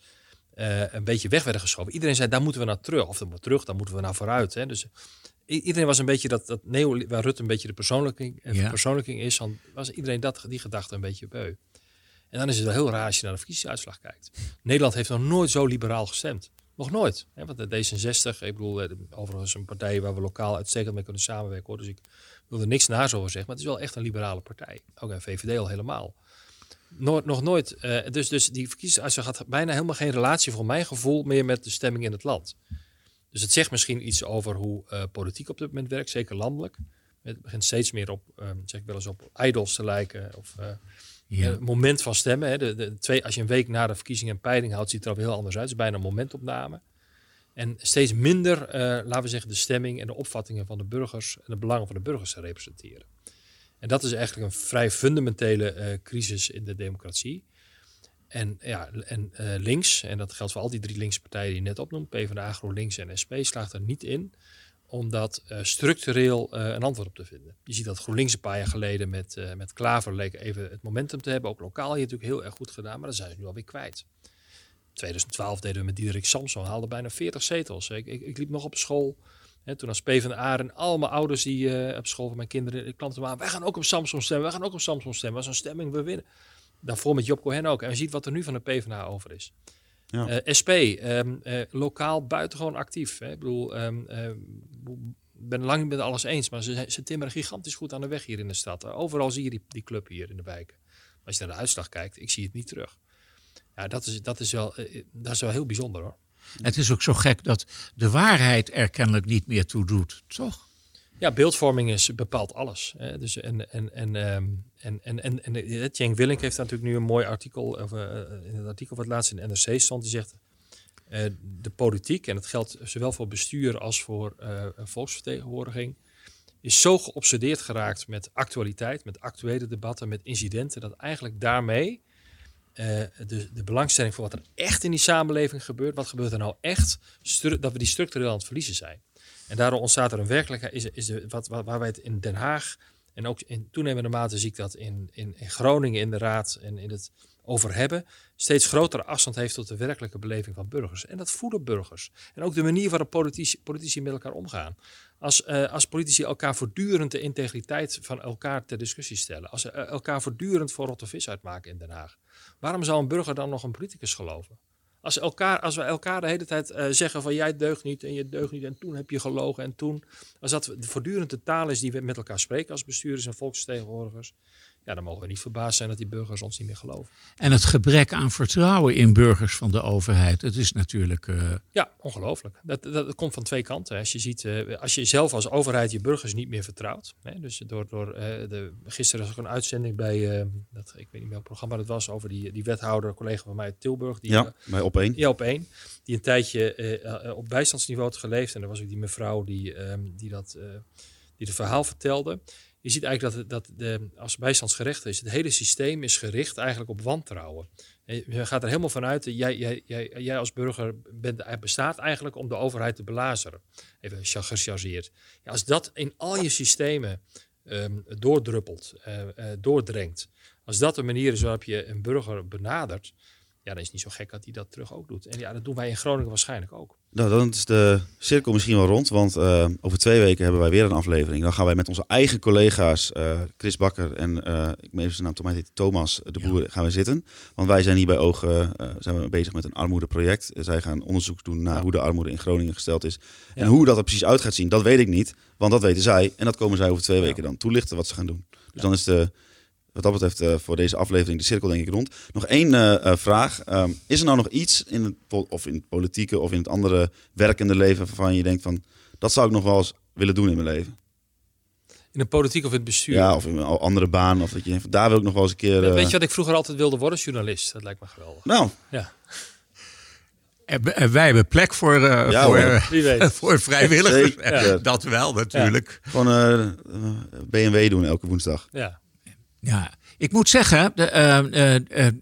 Eh, een beetje weg werden geschoven. Iedereen zei, daar moeten we naar terug. Of dan moeten we terug, dan moeten we naar vooruit. Hè? Dus iedereen was een beetje dat, dat neo, waar Rutte een beetje de persoonlijking, eh, Ja. verpersoonlijking is, dan was iedereen dat, die gedachte een beetje beu. En dan is het wel heel raar als je naar de verkiezingsuitslag kijkt. Nederland heeft nog nooit zo liberaal gestemd. Nog nooit. Hè? Want de D66, ik bedoel, eh, overigens een partij waar we lokaal uitstekend mee kunnen samenwerken. Hoor. Dus ik wil er niks naars over zeggen. Maar het is wel echt een liberale partij. Ook een VVD al helemaal. Nooit, nog nooit. eh, dus, dus die verkiezingsuitslag had bijna helemaal geen relatie, voor mijn gevoel, meer met de stemming in het land. Dus het zegt misschien iets over hoe eh, politiek op dit moment werkt, zeker landelijk. Het begint steeds meer op, ehm, zeg ik wel eens, op idols te lijken. Of eh, Ja. moment van stemmen. Hè. De, de, twee, als je een week na de verkiezing een peiling houdt, ziet het er al heel anders uit. Het is bijna een momentopname. En steeds minder, laten we zeggen, de stemming en de opvattingen van de burgers en de belangen van de burgers te representeren. En dat is eigenlijk een vrij fundamentele eh, crisis in de democratie. En, ja, en eh, links, en dat geldt voor al die drie linkse partijen die je net opnoemt, PvdA, GroenLinks en SP, slaagt er niet in om dat eh, structureel een antwoord op te vinden. Je ziet dat GroenLinks een paar jaar geleden met, met Klaver leek even het momentum te hebben. Ook lokaal hier natuurlijk heel erg goed gedaan, maar dat zijn ze nu alweer kwijt. 2012 deden we met Diederik Samson, haalde bijna 40 zetels. Ik, ik, ik liep nog op school, toen als PvdA en al mijn ouders die eh, op school van mijn kinderen, ik klanten aan, wij gaan ook op Samson stemmen, wij gaan ook op Samson stemmen. Dat was een stemming, we winnen. Daarvoor met Job Cohen ook. En je ziet wat er nu van de PvdA over is. Ja. Eh, SP, ehm, eh, lokaal buitengewoon actief. Hè. Ik bedoel, ik ben lang niet met alles eens, maar ze, ze timmeren gigantisch goed aan de weg hier in de stad. Overal zie je die, die club hier in de wijken. Maar als je naar de uitslag kijkt, ik zie het niet terug. Ja, dat is, dat is, wel, dat is wel heel bijzonder hoor. Het is ook zo gek dat de waarheid er kennelijk niet meer toe doet, toch? Ja, beeldvorming is, bepaalt alles. Hè. Dus en, en, en, ehm, en, en, en, en eh, Cenk Willink heeft natuurlijk nu een mooi artikel, of, eh, in het artikel wat laatst in de NRC stond, die zegt, eh, de politiek, en dat geldt zowel voor bestuur als voor eh, volksvertegenwoordiging, is zo geobsedeerd geraakt met actualiteit, met actuele debatten, met incidenten, dat eigenlijk daarmee eh, de, de belangstelling voor wat er echt in die samenleving gebeurt, wat gebeurt er nou echt, dat we die structureel aan het verliezen zijn. En daardoor ontstaat er een werkelijkheid, is, is de, wat, waar wij het in Den Haag en ook in toenemende mate zie ik dat in, in Groningen in de raad en in het over hebben, steeds grotere afstand heeft tot de werkelijke beleving van burgers. En dat voelen burgers. En ook de manier waarop politici, politici met elkaar omgaan. Als, eh, als politici elkaar voortdurend de integriteit van elkaar ter discussie stellen. Als ze eh, elkaar voortdurend voor rotte vis uitmaken in Den Haag. Waarom zou een burger dan nog een politicus geloven? Als, elkaar, als we elkaar de hele tijd eh, zeggen van jij deugt niet en je deugt niet en toen heb je gelogen en toen. Als dat voortdurend de taal is die we met elkaar spreken als bestuurders en volksvertegenwoordigers. Ja, dan mogen we niet verbaasd zijn dat die burgers ons niet meer geloven. En het gebrek aan vertrouwen in burgers van de overheid. Het is natuurlijk. eh, Ja, ongelooflijk. Dat, dat, dat komt van twee kanten. Als je ziet, eh, als je zelf als overheid je burgers niet meer vertrouwt. Hè, dus door, door eh, de, gisteren was ook een uitzending bij, eh, dat, ik weet niet meer welk programma dat was, over die, die wethouder, collega van mij uit Tilburg. Die, Ja, bij op één. Ja, op één. Die een tijdje op bijstandsniveau had geleefd. En er was ook die mevrouw die, ehm, die, dat, eh, die het verhaal vertelde. Je ziet eigenlijk dat, dat de, als bijstandsgerecht is, het hele systeem is gericht eigenlijk op wantrouwen. En Je gaat er helemaal vanuit, jij, jij, jij, jij als burger bent, bestaat eigenlijk om de overheid te belazeren. Even cha- gechargeerd. Ja, als dat in al je systemen ehm, doordruppelt, eh, doordrengt. Als dat de manier is waarop je een burger benadert, ja, dan is het niet zo gek dat hij dat terug ook doet. En ja, dat doen wij in Groningen waarschijnlijk ook. Nou, dan is de cirkel misschien wel rond, want eh, over twee weken hebben wij weer een aflevering. Dan gaan wij met onze eigen collega's, eh, Chris Bakker en eh, ik meen even zijn naam, heet Thomas de Boer, gaan we zitten. Want wij zijn hier bij Ogen zijn we bezig met een armoedeproject. Zij gaan onderzoek doen naar Ja. hoe de armoede in Groningen gesteld is. En hoe dat er precies uit gaat zien, dat weet ik niet, want dat weten zij. En dat komen zij over twee weken dan toelichten wat ze gaan doen. Dus dan is de, wat dat betreft eh, voor deze aflevering de cirkel denk ik rond. Nog één eh, eh, vraag. Ehm, is er nou nog iets in het, of in het politieke of in het andere werkende leven waarvan je denkt van dat zou ik nog wel eens willen doen in mijn leven? In de politiek of in het bestuur. Ja, of in een andere baan. Of dat je, daar wil ik nog wel eens een keer... eh, Weet je wat ik vroeger altijd wilde worden? Journalist. Dat lijkt me geweldig. Nou, Ja, En, wij hebben plek voor, eh, Ja, voor, voor vrijwilligers. Zeker. Dat wel natuurlijk. gewoon eh, eh, BMW doen elke woensdag. Ja. Ja, ik moet zeggen, de, eh, eh, eh,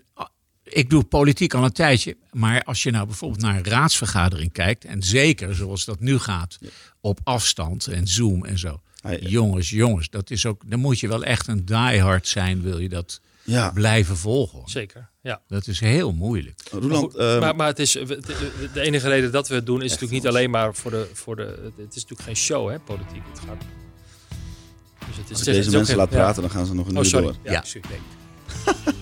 ik doe politiek al een tijdje. Maar als je nou bijvoorbeeld naar een raadsvergadering kijkt. En zeker zoals dat nu gaat, op afstand en Zoom en zo. Hij- Jongens, jongens, dat is ook, dan moet je wel echt een diehard zijn, wil je dat Ja, blijven volgen. Zeker. Ja. Dat is heel moeilijk. Maar, Roland, goed, eh, maar, maar het is, de, de enige reden dat we het doen is natuurlijk niet alleen maar voor de, voor de. Het is natuurlijk geen show, hè, politiek. Het gaat. Dus het is, als het ik is deze mensen laat ja. praten, dan gaan ze nog een Oh, uur sorry. door. Ja, Ja. excuus.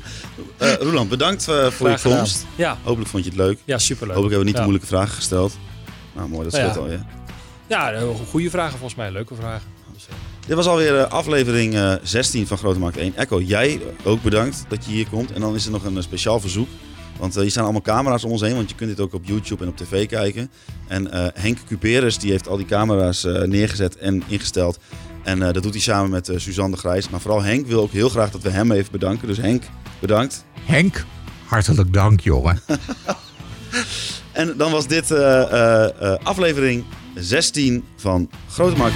Eh Roland, bedankt eh, voor je gedaan. komst. Ja, Hopelijk vond je het leuk. ja, superleuk. Hopelijk hebben we niet ja. de moeilijke vragen gesteld. Nou, mooi, dat Nou scheelt ja. al, ja. Ja, eh, goede vragen volgens mij. Leuke vragen. Dus, Dit was alweer eh, aflevering eh, 16 van Grote Markt 1. Echo, jij ook bedankt dat je hier komt. En dan is er nog een speciaal verzoek. Want hier staan allemaal camera's om ons heen. Want je kunt dit ook op YouTube en op tv kijken. En eh, Henk Cuperus die heeft al die camera's eh, neergezet en ingesteld. En eh, dat doet hij samen met eh, Suzanne de Grijs. Maar vooral Henk wil ook heel graag dat we hem even bedanken. Dus Henk, bedankt. Henk, hartelijk dank, jongen. En dan was dit eh, aflevering 16 van Grote Markt